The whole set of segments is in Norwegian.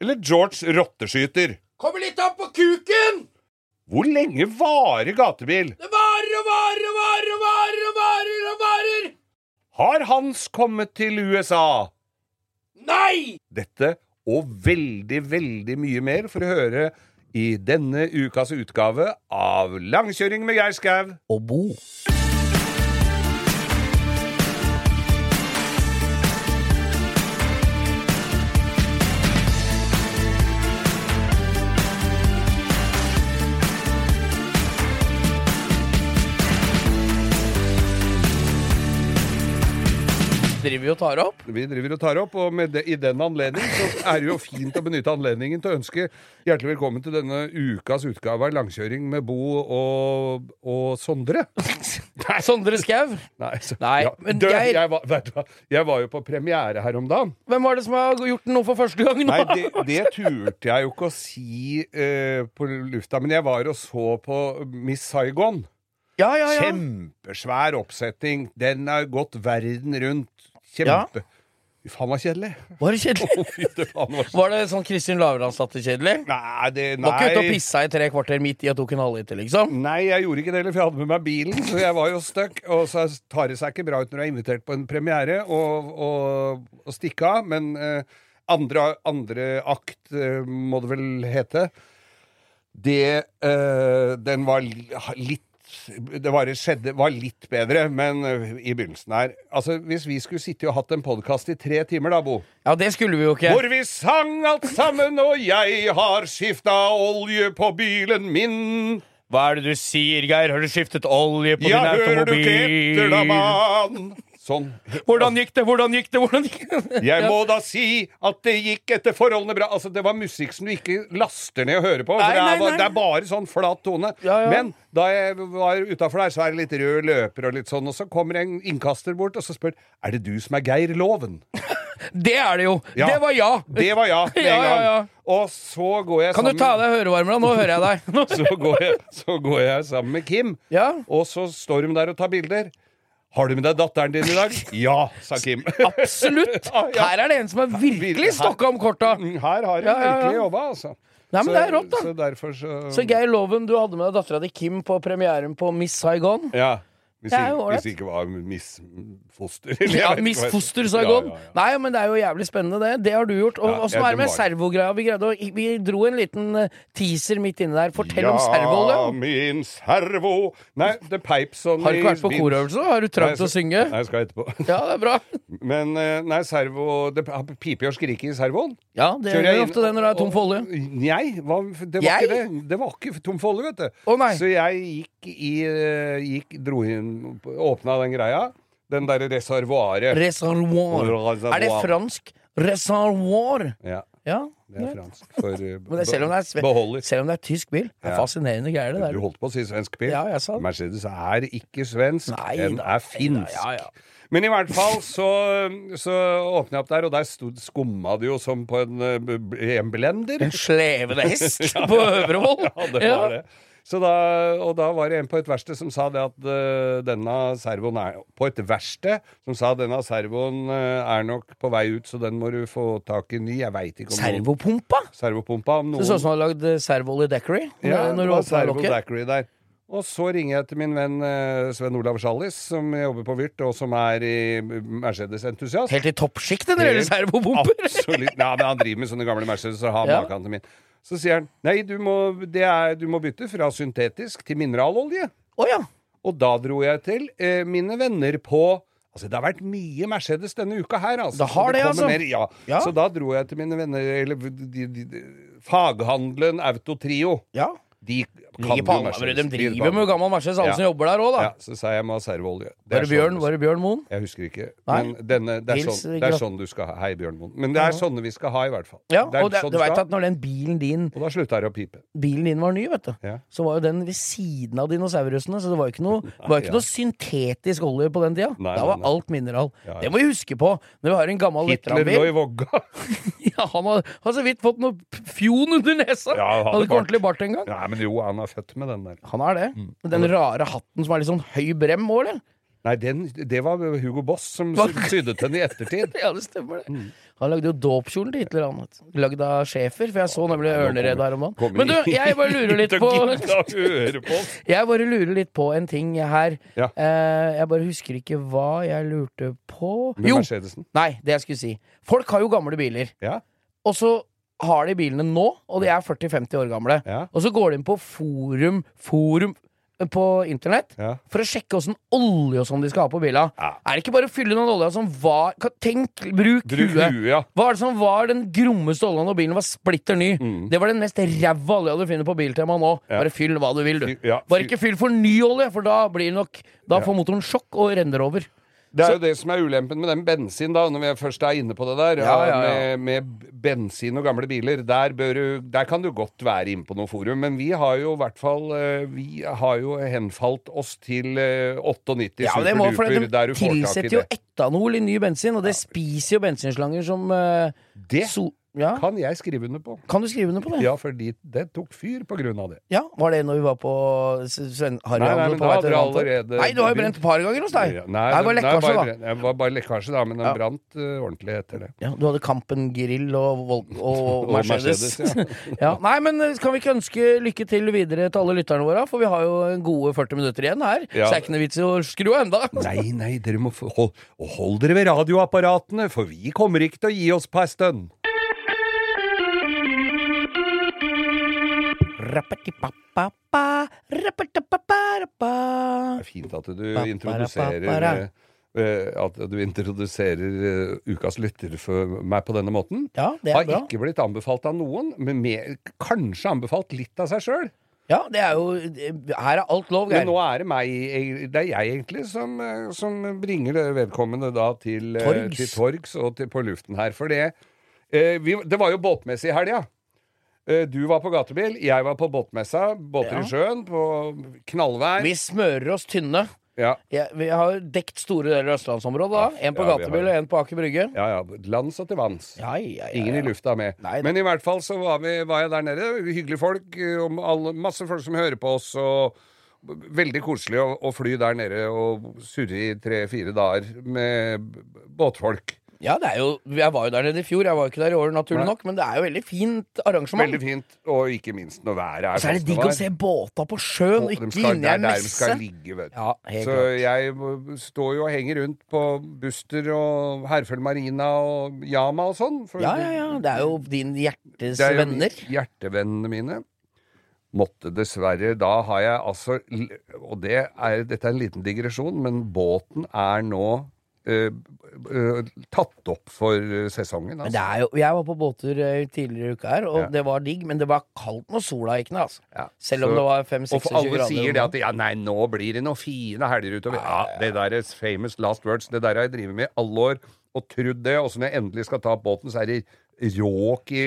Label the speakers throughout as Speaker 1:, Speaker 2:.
Speaker 1: eller George Rotteskyter?
Speaker 2: Kommer litt opp på kuken!
Speaker 1: Hvor lenge varer gatebil?
Speaker 2: Det varer og varer og varer og varer og varer og varer!
Speaker 1: Har Hans kommet til USA?
Speaker 2: Nei!
Speaker 1: Dette og veldig, veldig mye mer for å høre i denne ukas utgave av Langkjøring med Geir Skau.
Speaker 2: Og Bo. Driver jo og tar opp.
Speaker 1: Vi driver og tar opp, og med det, i den anledning så er det jo fint å benytte anledningen til å ønske hjertelig velkommen til denne ukas utgave av Langkjøring med Bo og, og Sondre.
Speaker 2: Sondre Skau.
Speaker 1: Nei, så,
Speaker 2: Nei,
Speaker 1: ja,
Speaker 2: men
Speaker 1: død,
Speaker 2: jeg...
Speaker 1: jeg, var, vet du hva, jeg var jo på premiere her om dagen.
Speaker 2: Hvem var det som har gjort noe for første gang nå?
Speaker 1: Nei, det, det turte jeg jo ikke å si eh, på lufta, men jeg var og så på Miss Saigon.
Speaker 2: Ja, ja, ja.
Speaker 1: Kjempesvær oppsetting. Den har gått verden rundt. Kjempe... Fy faen, var kjedelig.
Speaker 2: Var det kjedelig?
Speaker 1: Oh, det faen var
Speaker 2: Var det sånn Kristin Lavransdatter-kjedelig?
Speaker 1: Nei, det
Speaker 2: Var ikke ute og
Speaker 1: Nei.
Speaker 2: pissa i tre kvarter midt i og tok en halvliter, liksom?
Speaker 1: Nei, jeg gjorde ikke det heller, for jeg hadde med meg bilen, så jeg var jo stuck. Og så tar det seg ikke bra ut når du er invitert på en premiere og, og, og stikke av, men eh, andre, andre akt eh, må det vel hete. Det eh, Den var litt det bare skjedde, var litt bedre, men eh, i begynnelsen her Altså, Hvis vi skulle sitte og hatt en podkast i tre timer, da, Bo
Speaker 2: Ja, det skulle vi jo ikke.
Speaker 1: Hvor vi sang alt sammen, og jeg har skifta olje på bilen min.
Speaker 2: Hva er det du sier, Geir? Har du skiftet olje på
Speaker 1: Ja,
Speaker 2: din
Speaker 1: hører du ikke etter, da, mann? Sånn.
Speaker 2: Hvordan gikk det? Hvordan gikk det? Hvordan gikk det?
Speaker 1: Jeg må da si at det gikk etter forholdene bra. Altså, Det var musikk som du ikke laster ned og hører på.
Speaker 2: Nei,
Speaker 1: det, er,
Speaker 2: nei.
Speaker 1: det er bare sånn flat tone.
Speaker 2: Ja, ja.
Speaker 1: Men da jeg var utafor der, så er det litt rød løper og litt sånn, og så kommer en innkaster bort og så spør Er det du som er Geir Loven.
Speaker 2: Det er det jo!
Speaker 1: Ja.
Speaker 2: Det var ja!
Speaker 1: Det var ja
Speaker 2: Ja, ja.
Speaker 1: Og så går jeg
Speaker 2: Kan du ta av deg hørevarmeren? Nå hører jeg deg.
Speaker 1: Så går, jeg, så går jeg sammen med Kim,
Speaker 2: Ja.
Speaker 1: og så står hun der og tar bilder. Har du med deg datteren din i dag? Ja, sa Kim.
Speaker 2: Absolutt! Her er det en som har virkelig stokka om korta.
Speaker 1: Mm, Her har hun
Speaker 2: Ja, ja, ja.
Speaker 1: virkelig jobba, altså.
Speaker 2: Nei, men
Speaker 1: Så-
Speaker 2: det er rått, da.
Speaker 1: Så så
Speaker 2: Så Geir Loven, du hadde med deg dattera di Kim på premieren på Miss Saigon.
Speaker 1: Ja. Hvis,
Speaker 2: Det er jo
Speaker 1: ikke, var Miss Foster.
Speaker 2: Ja,
Speaker 1: Jeg
Speaker 2: Miss Foster sa
Speaker 1: Ja, ja, ja.
Speaker 2: Nei, men det er jo jævlig spennende, det. Det har du gjort. Og åssen er det med
Speaker 1: det
Speaker 2: servogreia? Vi, greide vi dro en liten eh, teaser midt inne der. Fortell om
Speaker 1: Ja, min servo Nei, det peip on
Speaker 2: Har du ikke vært på korøvelse? Har du trang til å synge?
Speaker 1: Nei, jeg skal etterpå.
Speaker 2: Ja, det er bra.
Speaker 1: Men eh, nei, servo Det piper og skriker i servoen.
Speaker 2: Ja, det gjør
Speaker 1: jeg
Speaker 2: ofte det når det er tom for olje.
Speaker 1: Nei, det var
Speaker 2: Jeg?
Speaker 1: ikke det. Det var ikke tom for olje, vet du.
Speaker 2: Nei.
Speaker 1: Så jeg gikk i eh, gikk, Dro inn Åpna den greia. Den derre reservoaret.
Speaker 2: Reservoir. Er det fransk? Reservoir.
Speaker 1: Ja,
Speaker 2: Ja.
Speaker 1: det er fransk for eh,
Speaker 2: Men det, selv, om det er,
Speaker 1: beholder.
Speaker 2: selv om det er tysk bil. Det er fascinerende greier, det der.
Speaker 1: Du holdt på å si svensk bil.
Speaker 2: Ja, jeg sa det.
Speaker 1: Mercedes er ikke svensk,
Speaker 2: Nei
Speaker 1: den er finsk.
Speaker 2: ja, ja.
Speaker 1: Men i hvert fall så, så åpna jeg opp der, og der stod, skumma det jo som på en, eh, en blender.
Speaker 2: En slevende hest på Øvrevoll.
Speaker 1: Ja, det var det. Så da, og da var det en på et verksted som sa det at uh, denne servoen er På et verksted som sa denne servoen uh, er nok på vei ut, så den må du få tak i ny. Jeg veit ikke om noen
Speaker 2: Servopumpa?
Speaker 1: Servopumpa. Om
Speaker 2: Det
Speaker 1: noen
Speaker 2: så ut som du hadde lagd servoolje daiquiri.
Speaker 1: ja,
Speaker 2: når
Speaker 1: det var Servo. Daiquiri der. Og så ringer jeg til min venn eh, Sven Olav Sjallis, som jobber på Vyrt, og som er i Mercedes-entusiast.
Speaker 2: Helt i toppsjiktet når det gjelder servobomper!
Speaker 1: Absolutt. Ja, men han driver med sånne gamle Mercedes og har
Speaker 2: Ja.
Speaker 1: maken til min. Så sier han nei, du må, det er, du må bytte fra syntetisk til mineralolje.
Speaker 2: Oh, ja.
Speaker 1: Og da dro jeg til eh, mine venner på Altså, det har vært mye Mercedes denne uka her, altså.
Speaker 2: Det har det,
Speaker 1: kommer
Speaker 2: altså.
Speaker 1: Mer, ja.
Speaker 2: Ja.
Speaker 1: Så da dro jeg til mine venner, eller de, de, de, faghandelen Autotrio.
Speaker 2: ja.
Speaker 1: De
Speaker 2: Ligger på Alnabru. De driver med gammel Mercedes, alle
Speaker 1: Ja.
Speaker 2: som jobber der òg, da.
Speaker 1: Ja, så sa jeg må ha servoolje.
Speaker 2: Var
Speaker 1: sånn-
Speaker 2: var det Bjørn Moen?
Speaker 1: Jeg husker ikke. Men denne, det, er sånn, det er sånn du skal ha. Hei, Bjørn Moen. Men det er sånne vi skal ha, i hvert fall.
Speaker 2: Ja,
Speaker 1: det
Speaker 2: og det,
Speaker 1: sånn
Speaker 2: du veit at når den bilen din
Speaker 1: Og da slutter det å pipe.
Speaker 2: Bilen din var ny, vet du.
Speaker 1: Ja.
Speaker 2: Så var jo den ved siden av dinosaurusene, så det var jo ikke noe, var ikke noe syntetisk olje på den tida.
Speaker 1: Nei,
Speaker 2: da var
Speaker 1: nei.
Speaker 2: alt mineral. Det må vi huske på når vi har en gammel
Speaker 1: Hitler lå i vogga.
Speaker 2: Ja, han har, har så vidt fått noe fjon under nesa!
Speaker 1: Ja, han hadde
Speaker 2: ikke ordentlig bart engang.
Speaker 1: Nei, men jo, han er født med den der.
Speaker 2: Han er det.
Speaker 1: Mm.
Speaker 2: Men Den rare hatten som er litt sånn høy brem òg, eller?
Speaker 1: Nei, den, det var Hugo Boss som sydde den i ettertid.
Speaker 2: Ja, det stemmer det.
Speaker 1: Mm.
Speaker 2: Han lagde jo dåpskjolen til Hitler, han. Lagd av schæfer, for jeg så nemlig
Speaker 1: Ørneredet
Speaker 2: ørnered her om dagen. Men du, jeg bare lurer litt på. Jeg bare lurer litt på en ting her.
Speaker 1: Ja.
Speaker 2: Eh, jeg bare husker ikke hva jeg lurte på.
Speaker 1: Med
Speaker 2: Jo! Nei, det jeg skulle si. Folk har jo gamle biler.
Speaker 1: Ja.
Speaker 2: Og så har de bilene nå, og de er 40-50 år gamle.
Speaker 1: Ja.
Speaker 2: Og så går de inn på forum, forum eh, på internett
Speaker 1: Ja.
Speaker 2: for å sjekke åssen olje og sånn de skal ha på bila.
Speaker 1: Ja.
Speaker 2: Er det ikke bare å fylle den olja som var Tenk, bruk,
Speaker 1: Bruk
Speaker 2: huet.
Speaker 1: ja.
Speaker 2: Hva er det som var den grommeste olja når bilen var splitter ny? Det var den mest ræva olja du finner på Biltema nå.
Speaker 1: Mm.
Speaker 2: Bare fyll hva du vil, du. Bare ikke fyll for ny olje, for da blir nok Da får motoren sjokk og renner over.
Speaker 1: Det er jo det som er ulempen med den bensin, da, når vi først er inne på det der.
Speaker 2: Ja, ja, ja.
Speaker 1: Med, med bensin og gamle biler. Der, du, der kan du godt være inne på noe forum. Men vi har jo i hvert fall eh, Vi har jo henfalt oss til eh, 98
Speaker 2: Ja, det må, for
Speaker 1: superduper, der
Speaker 2: De
Speaker 1: du får tak i
Speaker 2: tilsetter jo etanol i ny bensin, og det spiser jo bensinslanger som uh,
Speaker 1: Det
Speaker 2: so ja.
Speaker 1: kan jeg skrive under på.
Speaker 2: Kan du skrive under på det?
Speaker 1: Ja, fordi det tok fyr på grunn av det.
Speaker 2: Ja, Var det når vi var på Sven
Speaker 1: Harry Nei,
Speaker 2: nei,
Speaker 1: men da hadde
Speaker 2: Rantorp?
Speaker 1: allerede
Speaker 2: Nei, du har jo brent et par ganger hos deg. Nei, det var lekkasje, da.
Speaker 1: Det var bare lekkasje, da, men den
Speaker 2: Ja.
Speaker 1: brant uh, ordentlig etter det.
Speaker 2: Ja, du hadde Kampen Grill og, og,
Speaker 1: Og
Speaker 2: Mercedes.
Speaker 1: Mercedes,
Speaker 2: ja. Nei, men eh, kan vi ikke ønske lykke til videre til alle lytterne våre? For vi har jo gode 40 minutter igjen her.
Speaker 1: Ja.
Speaker 2: Så er ikke noe vits i å skru av enda.
Speaker 1: Nei, nei, dere må få- hold, hold dere ved radioapparatene, for vi kommer ikke til å gi oss på ei stund. Det er fint at du introduserer eh, eh, At du introduserer eh, ukas lytter for meg på denne måten.
Speaker 2: Ja, det
Speaker 1: Har
Speaker 2: er bra.
Speaker 1: ikke blitt anbefalt av noen, men mer, kanskje anbefalt litt av seg sjøl.
Speaker 2: Ja, det er jo Her er alt lov, Geir.
Speaker 1: Men nå er det meg, det er jeg egentlig, som, som bringer vedkommende da til,
Speaker 2: Torgs.
Speaker 1: til torgs og til, på luften her. For det eh, vi, Det var jo båtmesse i helga. Eh, Du var på gatebil, jeg var på båtmessa. Båter
Speaker 2: Ja.
Speaker 1: i sjøen, på knallvær.
Speaker 2: Vi smører oss tynne.
Speaker 1: Ja,
Speaker 2: Ja, vi har dekt store deler av østlandsområdet. da En på gatebil og en på Aker Brygge.
Speaker 1: ja, ja. Lands og til vanns.
Speaker 2: Ja, ja, ja,
Speaker 1: Ingen i lufta med.
Speaker 2: Nei.
Speaker 1: Men i hvert fall så var, vi, var jeg der nede. Hyggelige folk. eh, alle, masse folk som hører på oss. Og veldig koselig å, å fly der nede og surre i tre-fire dager med båtfolk.
Speaker 2: Ja, det er jo Jeg var jo der nede i fjor. Jeg var jo ikke der i år, naturlig
Speaker 1: Nei.
Speaker 2: nok, men det er jo veldig fint arrangement.
Speaker 1: Veldig fint. Og ikke minst når været er
Speaker 2: Og så er det
Speaker 1: sånn
Speaker 2: digg å se båta på sjøen,
Speaker 1: Og
Speaker 2: ikke inni
Speaker 1: er der de skal
Speaker 2: messe.
Speaker 1: ligge, vet du.
Speaker 2: Ja, helt
Speaker 1: Så jeg står jo og henger rundt på Buster og Herføl Marina og Yama og sånn.
Speaker 2: Ja, ja, ja. Det er jo din hjertes
Speaker 1: Det er jo
Speaker 2: venner.
Speaker 1: hjertevennene mine. Måtte dessverre Da har jeg altså Og det er, dette er en liten digresjon, men båten er nå eh, eh, tatt opp for sesongen. sesongen.
Speaker 2: Men
Speaker 1: Altså.
Speaker 2: det er jo, jeg var på båttur eh, tidligere i uka her, og
Speaker 1: Ja.
Speaker 2: det var digg, men det var kaldt når sola gikk ned. Altså.
Speaker 1: Ja,
Speaker 2: Selv om
Speaker 1: så-
Speaker 2: det var
Speaker 1: Og
Speaker 2: 5-26
Speaker 1: for alle sier det at ja, nei, nå blir det noen fine helger utover. Ja, det der er famous last words. Det der har jeg drevet med i alle år og trodd det. Og så når jeg endelig skal ta båten, så er det råk i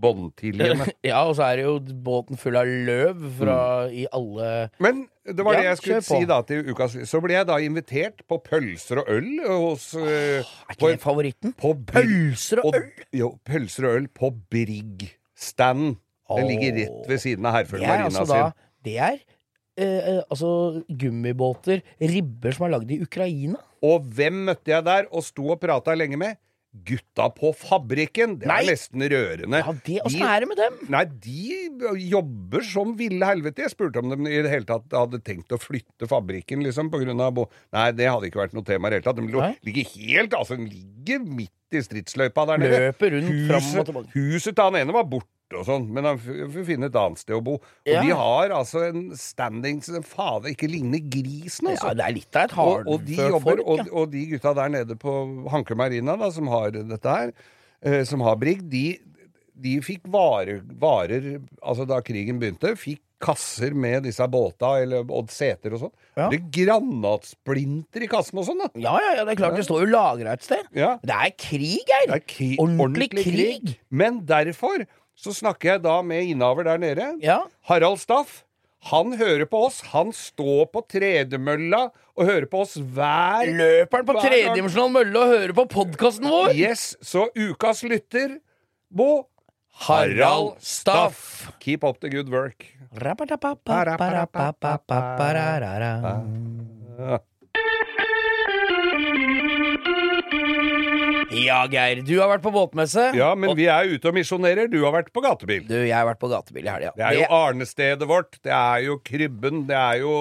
Speaker 1: båndtiljene.
Speaker 2: Ja, og så er det jo båten full av løv fra i alle
Speaker 1: Men det var
Speaker 2: Ja,
Speaker 1: det jeg skulle
Speaker 2: kjør på.
Speaker 1: si da til ukas Så ble jeg da invitert på pølser og øl hos eh,
Speaker 2: Er
Speaker 1: på,
Speaker 2: ikke det favoritten?
Speaker 1: på
Speaker 2: Pølser og øl?
Speaker 1: Jo, pølser og øl på Brigg-stand. Den ligger rett ved siden av Herføl
Speaker 2: Det er
Speaker 1: Marina
Speaker 2: altså da
Speaker 1: sin.
Speaker 2: Det er eh, eh, altså gummibåter, ribber som er lagd i Ukraina.
Speaker 1: Og hvem møtte jeg der og sto og prata lenge med? Gutta på fabrikken! Det
Speaker 2: Nei.
Speaker 1: er nesten rørende.
Speaker 2: Ja, det, Åssen er det med dem?
Speaker 1: Nei, de jobber som ville helvete. Jeg spurte om de i det hele tatt hadde tenkt å flytte fabrikken, liksom, på grunn av. Nei, det hadde ikke vært noe tema i det hele tatt. De lå- ligger helt Altså, de ligger midt i stridsløypa der nede.
Speaker 2: Løper rundt fram og
Speaker 1: Huset,
Speaker 2: tilbake.
Speaker 1: huset til han ene var borte og sånn, men han får finne et annet sted å bo. Og
Speaker 2: Ja.
Speaker 1: de har altså en standing som fader ikke ligner grisen, altså.
Speaker 2: Ja, det er litt av et
Speaker 1: Og, og, de jobber,
Speaker 2: folk.
Speaker 1: og,
Speaker 2: Ja.
Speaker 1: og de gutta der nede på Hanke Marina, da, som har dette her, eh, som har Brigg, de, de fikk varer, varer Altså da krigen begynte, fikk kasser med disse båta eller, og seter og sånn.
Speaker 2: Ja.
Speaker 1: Det er granatsplinter i kassen og sånn, da.
Speaker 2: Ja, ja, ja, det er klart det står jo lagra et sted.
Speaker 1: Ja.
Speaker 2: Det er krig, Geir.
Speaker 1: Det er kri-
Speaker 2: Ordentlig krig.
Speaker 1: Men derfor så snakker jeg da med innehaver der nede.
Speaker 2: Ja.
Speaker 1: Harald Staff. Han hører på oss. Han står på tredemølla og hører på oss hver
Speaker 2: Løper han på tredimensjonal mølle og hører på podkasten vår?
Speaker 1: Yes, så ukas lytter Bo
Speaker 2: Harald Staff.
Speaker 1: Keep up the good work. Ja.
Speaker 2: Ja, Geir. Du har vært på båtmesse.
Speaker 1: Ja, men
Speaker 2: og
Speaker 1: vi er ute og misjonerer. Du har vært på gatebil.
Speaker 2: du, jeg har vært på gatebil i helga.
Speaker 1: Det er jo arnestedet vårt. Det er jo krybben. Det er jo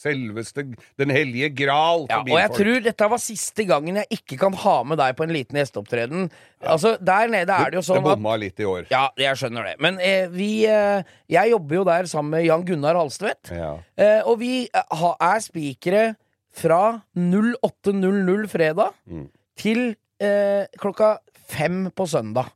Speaker 1: selveste Den hellige gral
Speaker 2: Ja, og jeg tror dette var siste gangen jeg ikke kan ha med deg på en liten gjesteopptreden. Altså, Der nede er det jo sånn at
Speaker 1: bomma litt i år.
Speaker 2: Ja, jeg skjønner det. Men eh, vi eh, Jeg jobber jo der sammen med Jan Gunnar Halstvedt.
Speaker 1: Ja.
Speaker 2: Eh, og vi eh, ha, er spikere fra 08.00 fredag
Speaker 1: Mm.
Speaker 2: til eh, klokka fem på søndag.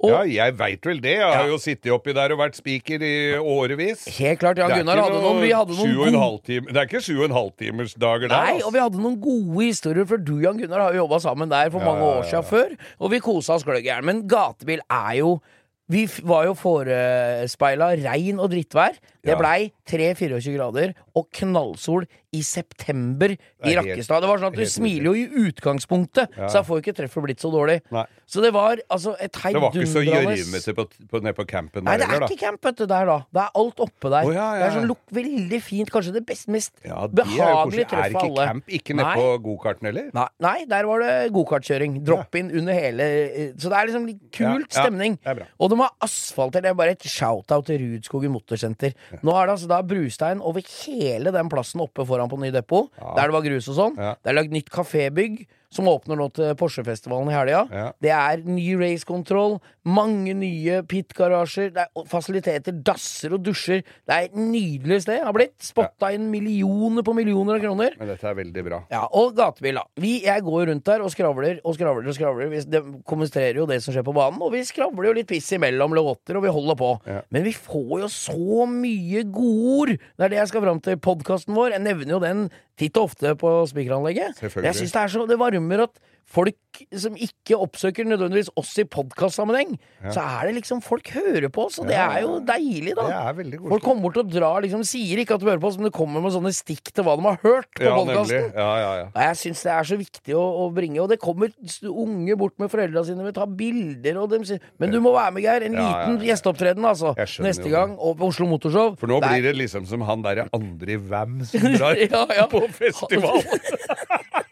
Speaker 2: Og
Speaker 1: ja, jeg veit vel det. Jeg har
Speaker 2: Ja.
Speaker 1: jo sittet oppi der og vært spiker i årevis.
Speaker 2: helt klart,
Speaker 1: er
Speaker 2: Gunnar hadde noen Vi hadde noen gode
Speaker 1: halv time- Det er ikke sju og en halv timers dager der.
Speaker 2: Nei,
Speaker 1: altså.
Speaker 2: og vi hadde noen gode historier, for du Jan Gunnar har jo jobba sammen der for
Speaker 1: Ja,
Speaker 2: mange
Speaker 1: ja,
Speaker 2: år
Speaker 1: ja.
Speaker 2: siden før, og vi kosa oss gløgg i hjel. Men gatebil er jo Vi var jo forespeila regn og drittvær. Det blei 3-24 grader og knallsol i september i Rakkestad. Det var sånn at du smiler jo i utgangspunktet,
Speaker 1: Ja.
Speaker 2: så da får jo ikke treffet blitt så dårlig.
Speaker 1: Nei.
Speaker 2: Så det var altså et
Speaker 1: Det var ikke så
Speaker 2: heidundrende
Speaker 1: gjørmete på, på, nede på campen
Speaker 2: Nei, det er
Speaker 1: heller,
Speaker 2: ikke camp vet du, der, da. Det er alt oppe der.
Speaker 1: Oh, ja, ja,
Speaker 2: Det er sånn luk veldig fint. Kanskje det best, mest
Speaker 1: Ja, de
Speaker 2: behagelige treffet alle.
Speaker 1: Er ikke
Speaker 2: alle.
Speaker 1: camp ikke nede på gokarten heller?
Speaker 2: Nei, nei, der var det gokartkjøring. Drop-in under hele Så det er liksom litt kult stemning. Og de har asfaltert. Det er bare et shout-out til Rudskogen Motorsenter. Nå er det altså da brustein over hele den plassen oppe foran på ny depot, der det var grus og sånn. Det er lagd nytt kafébygg. Som åpner nå til Porsche-festivalen i helga.
Speaker 1: Ja.
Speaker 2: Det er ny racekontroll, mange nye pit-garasjer, det er fasiliteter, dasser og dusjer. Det er et nydelig sted. Har blitt spotta inn millioner på millioner av kroner.
Speaker 1: Men dette er veldig bra.
Speaker 2: Ja, og gatebil, da. Vi, jeg går rundt der og skravler og skravler og skravler. Vi de kommenterer jo det som skjer på banen, og vi skravler jo litt piss imellom låter, og vi holder på.
Speaker 1: Ja.
Speaker 2: Men vi får jo så mye godord! Det er det jeg skal fram til podkasten vår. Jeg nevner jo den titt og ofte på spikeranlegget. Jeg syns det er så Det varmer at folk som ikke oppsøker nødvendigvis oss i podkastsammenheng, så er det liksom Folk hører på oss, og det er jo deilig, da. Folk kommer bort og drar liksom Sier ikke at de hører på oss, men det kommer med sånne stikk til hva de har hørt på
Speaker 1: Ja,
Speaker 2: podkasten.
Speaker 1: Ja, ja, ja.
Speaker 2: Jeg syns det er så viktig å, å bringe, og det kommer unge bort med foreldra sine, og ta bilder, og de sier Men du må være med, Geir. En
Speaker 1: Ja, ja,
Speaker 2: liten
Speaker 1: ja.
Speaker 2: gjesteopptreden, altså. Neste gang, og på Oslo Motorshow.
Speaker 1: For nå
Speaker 2: Der-
Speaker 1: blir det liksom som han derre andre Vam som drar
Speaker 2: Ja, ja.
Speaker 1: på festival.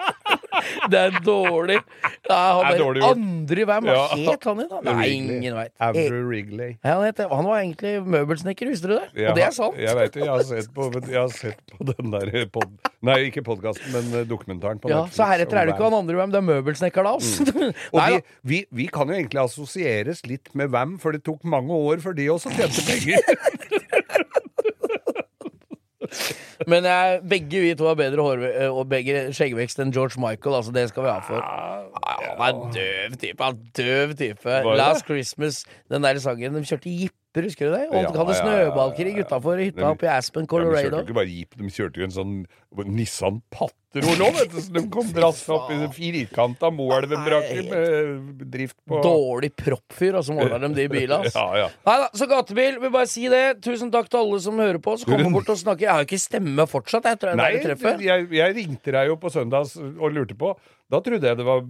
Speaker 2: Det er dårlig. Nei, han
Speaker 1: er dårlig
Speaker 2: andre hvem?
Speaker 1: Ja.
Speaker 2: het han igjen? Nei,
Speaker 1: Wrigley.
Speaker 2: ingen veit.
Speaker 1: Avery Wrigley.
Speaker 2: Han, het, han var egentlig møbelsnekker, visste du det?
Speaker 1: Ja,
Speaker 2: og det er sant.
Speaker 1: Jeg vet det. Jeg har sett på, jeg har sett på den der pod... Nei, ikke podkasten, men eh, dokumentaren på
Speaker 2: Ja,
Speaker 1: Netflix.
Speaker 2: så heretter er det ikke han andre hvem, det er møbelsnekker da, altså.
Speaker 1: Og
Speaker 2: Nei,
Speaker 1: vi, vi, vi kan jo egentlig assosieres litt med Vam, for det tok mange år før de også tjente penger.
Speaker 2: Men jeg, begge vi to har bedre hår og begge skjeggvekst enn George Michael. Altså Det skal vi ha for. Ja, han er døv type. Han er døv type. Last Christmas, den der sangen. De kjørte jipper, husker du det? Og
Speaker 1: de
Speaker 2: hadde snøballkrig utafor hytta oppe i Aspen,
Speaker 1: Ja, de kjørte jo ikke bare jeep, de kjørte jo en sånn Nissan Patrol òg, vet du. Så de kom dratt opp i firkanta Moelven-brakker med drift på
Speaker 2: Dårlig proppfyr, og så måler de de bilene. Altså.
Speaker 1: Ja, ja.
Speaker 2: Nei da, så gatebil. Vil bare si det. Tusen takk til alle som hører på. Så kommer bort og snakker. Jeg har jo ikke stemme fortsatt, jeg tror jeg.
Speaker 1: Nei, jeg, jeg ringte deg jo på søndags og lurte på. Da trodde jeg det var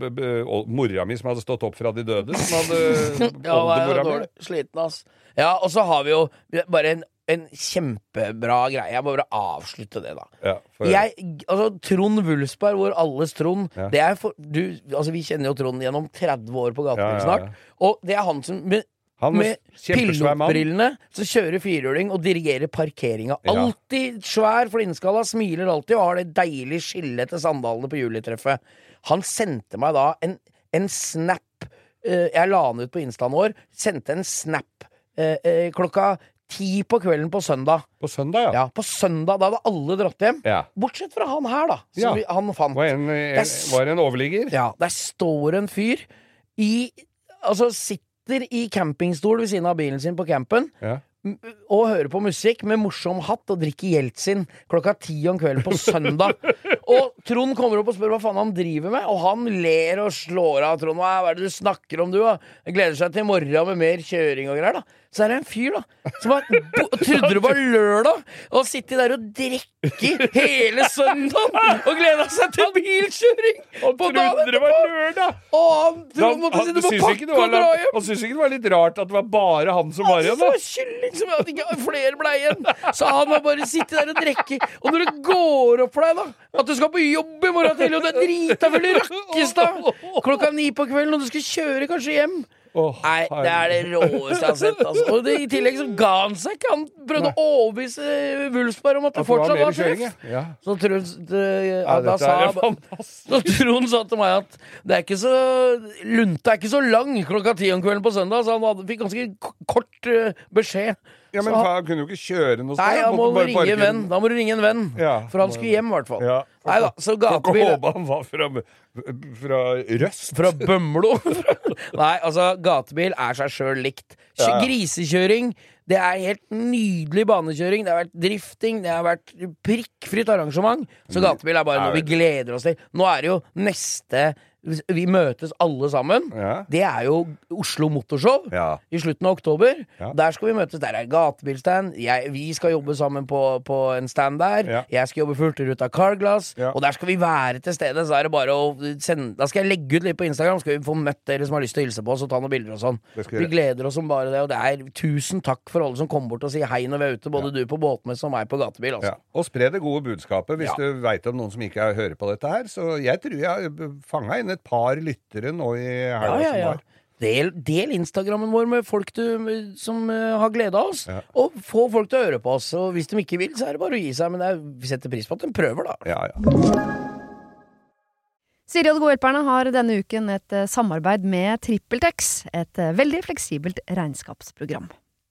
Speaker 1: mora mi som hadde stått opp fra de døde. Som hadde
Speaker 2: Ja,
Speaker 1: oldemora mi.
Speaker 2: dårlig. Sliten, ass. Ja, og så har vi jo bare en, en kjempebra greie. Jeg må bare avslutte det, da.
Speaker 1: Ja, for,
Speaker 2: Jeg, altså Trond Wulsberg, vår alles Trond
Speaker 1: Ja.
Speaker 2: det er for, du, altså Vi kjenner jo Trond gjennom 30 år på gaten
Speaker 1: Ja,
Speaker 2: snart. Og det er han som med,
Speaker 1: han var
Speaker 2: med pilotbrillene som kjører firhjuling og dirigerer parkeringa. Alltid svær flintskalla, smiler alltid og har det deilige skillet til sandalene på julitreffet. Han sendte meg da en, en snap eh, Jeg la han ut på instaen vår. Sendte en snap eh, eh, klokka ti på kvelden på søndag.
Speaker 1: På søndag, ja.
Speaker 2: Ja, På søndag da hadde alle dratt hjem.
Speaker 1: Ja.
Speaker 2: Bortsett fra han her, da. Som
Speaker 1: Ja.
Speaker 2: vi, han fant.
Speaker 1: Var en, en, var en overligger.
Speaker 2: Ja, Der står en fyr i Altså sitter i campingstol ved siden av bilen sin på campen.
Speaker 1: Ja.
Speaker 2: Og høre på musikk med morsom hatt og drikke Jeltsin klokka ti om kvelden på søndag. Og Trond kommer opp og spør hva faen han driver med, og han ler og slår av. Trond, hva er det du snakker om, du? da? Gleder seg til i morgen med mer kjøring og greier. da Så er det en fyr da som var, trodde det var lørdag, og sitter der og drikker hele søndagen og gleda seg til bilkjøring! på
Speaker 1: Trodde det var lørdag!
Speaker 2: Og han
Speaker 1: Han,
Speaker 2: måtte sitte på pakke og dra hjem.
Speaker 1: han syntes ikke det var litt rart at det var bare han som var
Speaker 2: Han
Speaker 1: igjen?
Speaker 2: Han kylling som at ikke flere ble igjen. Så han må bare sitte der og drikke. Og når det går opp for deg, da, at du skal på jobb i morgen tidlig, og det er drita full i Rakkestad klokka ni på kvelden, og du skal kjøre kanskje hjem
Speaker 1: Åh,
Speaker 2: Nei, det er det råeste jeg har sett. Altså. Og det, i tillegg så ga han seg ikke. Han prøvde å overbevise Wulfsberg om at det
Speaker 1: At
Speaker 2: fortsatt var sjef.
Speaker 1: ja.
Speaker 2: Så Trond det, ja, da sa så Trond sa til meg at det er ikke så lunta er ikke så lang klokka ti om kvelden på søndag, så han hadde, fikk ganske kort uh, beskjed.
Speaker 1: Ja, men
Speaker 2: han-
Speaker 1: han kunne jo ikke kjøre noe sted.
Speaker 2: Nei,
Speaker 1: Han
Speaker 2: må ringe en venn. Da må du ringe en venn.
Speaker 1: Ja.
Speaker 2: For han skulle hjem, i hvert fall.
Speaker 1: Ja.
Speaker 2: Nei da, så gatebil
Speaker 1: håpe han var fra, fra Røst.
Speaker 2: Fra Bømlo. Nei, altså, gatebil er seg sjøl likt.
Speaker 1: Ja.
Speaker 2: Grisekjøring, det er helt nydelig banekjøring. Det har vært drifting, det har vært prikkfritt arrangement. Så gatebil er bare noe vi gleder oss til. Nå er det jo neste Vi møtes alle sammen.
Speaker 1: Ja.
Speaker 2: Det er jo Oslo Motorshow.
Speaker 1: Ja.
Speaker 2: i slutten av oktober.
Speaker 1: Ja.
Speaker 2: Der skal vi møtes. Der er gatebilstand. Jeg, vi skal jobbe sammen på, på en stand der. Jeg skal jobbe Hurtigruta Carglass. Og der skal vi være til stede. Så er det bare å sende Da skal jeg legge ut litt på Instagram. Skal vi få møtt dere som har lyst til å hilse på oss og ta noen bilder og sånn.
Speaker 1: Vi
Speaker 2: gleder oss som bare det. Og det er tusen takk for alle som kommer bort og sier hei når vi er ute. Både du på båtmesse og meg på gatebil. Altså.
Speaker 1: Og spre det gode budskapet hvis du veit om noen som ikke er- hører på dette her. Så jeg tror jeg fanga inn et par lyttere nå i
Speaker 2: Ja,
Speaker 1: helga
Speaker 2: ja,
Speaker 1: som var.
Speaker 2: Del, del Instagrammen vår med folk du, som uh, har glede av oss.
Speaker 1: Ja.
Speaker 2: Og få folk til å høre på oss. Og hvis de ikke vil, så er det bare å gi seg. Men er, vi setter pris på at de prøver, da.
Speaker 1: Ja, ja.
Speaker 3: Siri og de gode hjelperne har denne uken et eh, samarbeid med TrippelTex, et eh, veldig fleksibelt regnskapsprogram.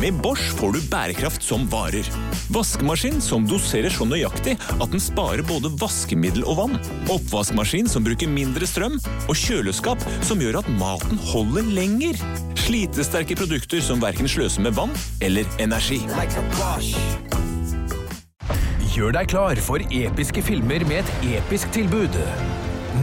Speaker 4: Med Bosch får du bærekraft som varer. Vaskemaskin som doserer så nøyaktig at den sparer både vaskemiddel og vann. Oppvaskmaskin som bruker mindre strøm. Og kjøleskap som gjør at maten holder lenger. Slitesterke produkter som verken sløser med vann eller energi.
Speaker 5: Gjør deg klar for episke filmer med et episk tilbud.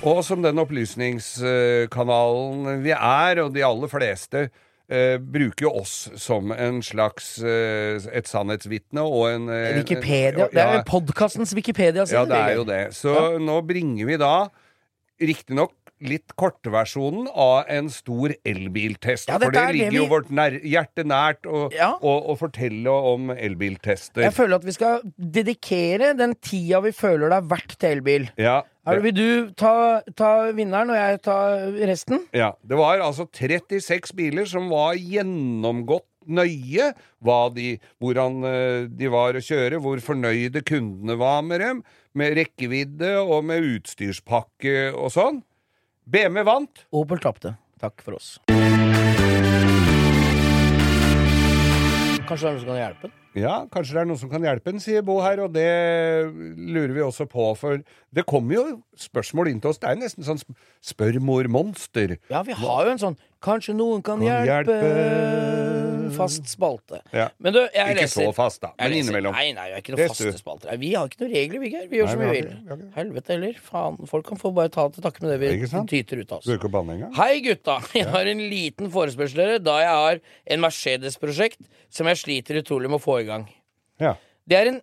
Speaker 1: Og som den opplysningskanalen vi er, og de aller fleste eh, bruker jo oss som en slags eh, et sannhetsvitne og en eh,
Speaker 2: Wikipedia. Det er podkastens Wikipedia.
Speaker 1: Ja, det er jo det. Så
Speaker 2: Ja.
Speaker 1: nå bringer vi da riktignok litt kortversjonen av en stor elbiltest.
Speaker 2: Ja,
Speaker 1: for det
Speaker 2: ligger det
Speaker 1: ligger jo vårt nær, hjerte nært å
Speaker 2: Ja.
Speaker 1: å- å fortelle om elbiltester.
Speaker 2: Jeg føler at vi skal dedikere den tida vi føler det er verdt til elbil.
Speaker 1: Ja, det,
Speaker 2: vil du ta, ta vinneren, og jeg ta resten?
Speaker 1: ja, det var altså 36 biler som var gjennomgått nøye de, hvordan eh, de var å kjøre, hvor fornøyde kundene var med dem, med rekkevidde og med utstyrspakke og sånn. BMW vant.
Speaker 2: Opel tapte. Takk for oss. Kanskje det er noe som kan hjelpe den?
Speaker 1: Ja, kanskje det er noen som kan hjelpe den, sier Bo her, og det lurer vi også på. For det kommer jo spørsmål inn til oss. Det er nesten sånn sp- spør mor monster.
Speaker 2: Ja, vi har jo en sånn Kanskje noen kan,
Speaker 1: Kan
Speaker 2: hjelpe.
Speaker 1: hjelpe.
Speaker 2: Fast spalte.
Speaker 1: Ja.
Speaker 2: Men du, jeg
Speaker 1: Ikke
Speaker 2: leser
Speaker 1: så fast, da, men innimellom.
Speaker 2: Nei, nei, vi er ikke noen faste spalter. Vi har ikke noen regler, vi, Geir. Vi gjør
Speaker 1: Nei,
Speaker 2: som
Speaker 1: vi
Speaker 2: vi vil.
Speaker 1: ikke ikke.
Speaker 2: Helvete heller. Faen. Folk kan få bare ta til takke med det vi tyter ut av oss.
Speaker 1: Du ikke å banne engang?
Speaker 2: Hei, gutta. Jeg har en liten forespørsel dere, da jeg har en Mercedes-prosjekt som jeg sliter utrolig med å få i gang.
Speaker 1: Ja.
Speaker 2: Det er en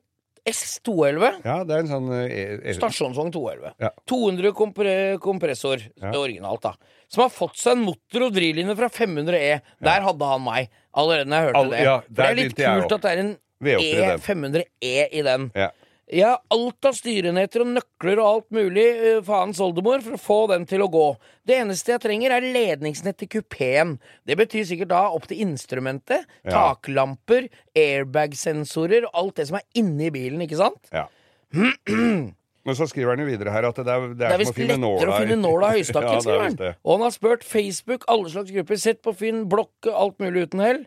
Speaker 2: S211.
Speaker 1: ja, det er en sånn e e
Speaker 2: Stasjonsvogn 211.
Speaker 1: Ja.
Speaker 2: 200 kompre kompressor,
Speaker 1: Ja.
Speaker 2: originalt, da. Som har fått seg en motor og drivlinje fra 500E. Der hadde han meg allerede når jeg hørte
Speaker 1: All-
Speaker 2: det.
Speaker 1: ja,
Speaker 2: det er litt kult at det er en
Speaker 1: V8 i den.
Speaker 2: E500E i den.
Speaker 1: Ja.
Speaker 2: Jeg har alt av styrenheter og nøkler og alt mulig, uh, faens oldemor, for å få den til å gå. Det eneste jeg trenger, er ledningsnett til kupeen. Det betyr sikkert da opp til instrumentet,
Speaker 1: Ja.
Speaker 2: taklamper, airbag-sensorer og alt det som er inni bilen, ikke sant?
Speaker 1: ja. Men så skriver han jo videre her at det er, det
Speaker 2: Det
Speaker 1: er,
Speaker 2: er
Speaker 1: som å
Speaker 2: visst lettere
Speaker 1: nåla
Speaker 2: å finne nåla i høystakken,
Speaker 1: ja, er
Speaker 2: skriver han. Og han har spurt Facebook, alle slags grupper, sett på Finn, blokk, alt mulig uten hell.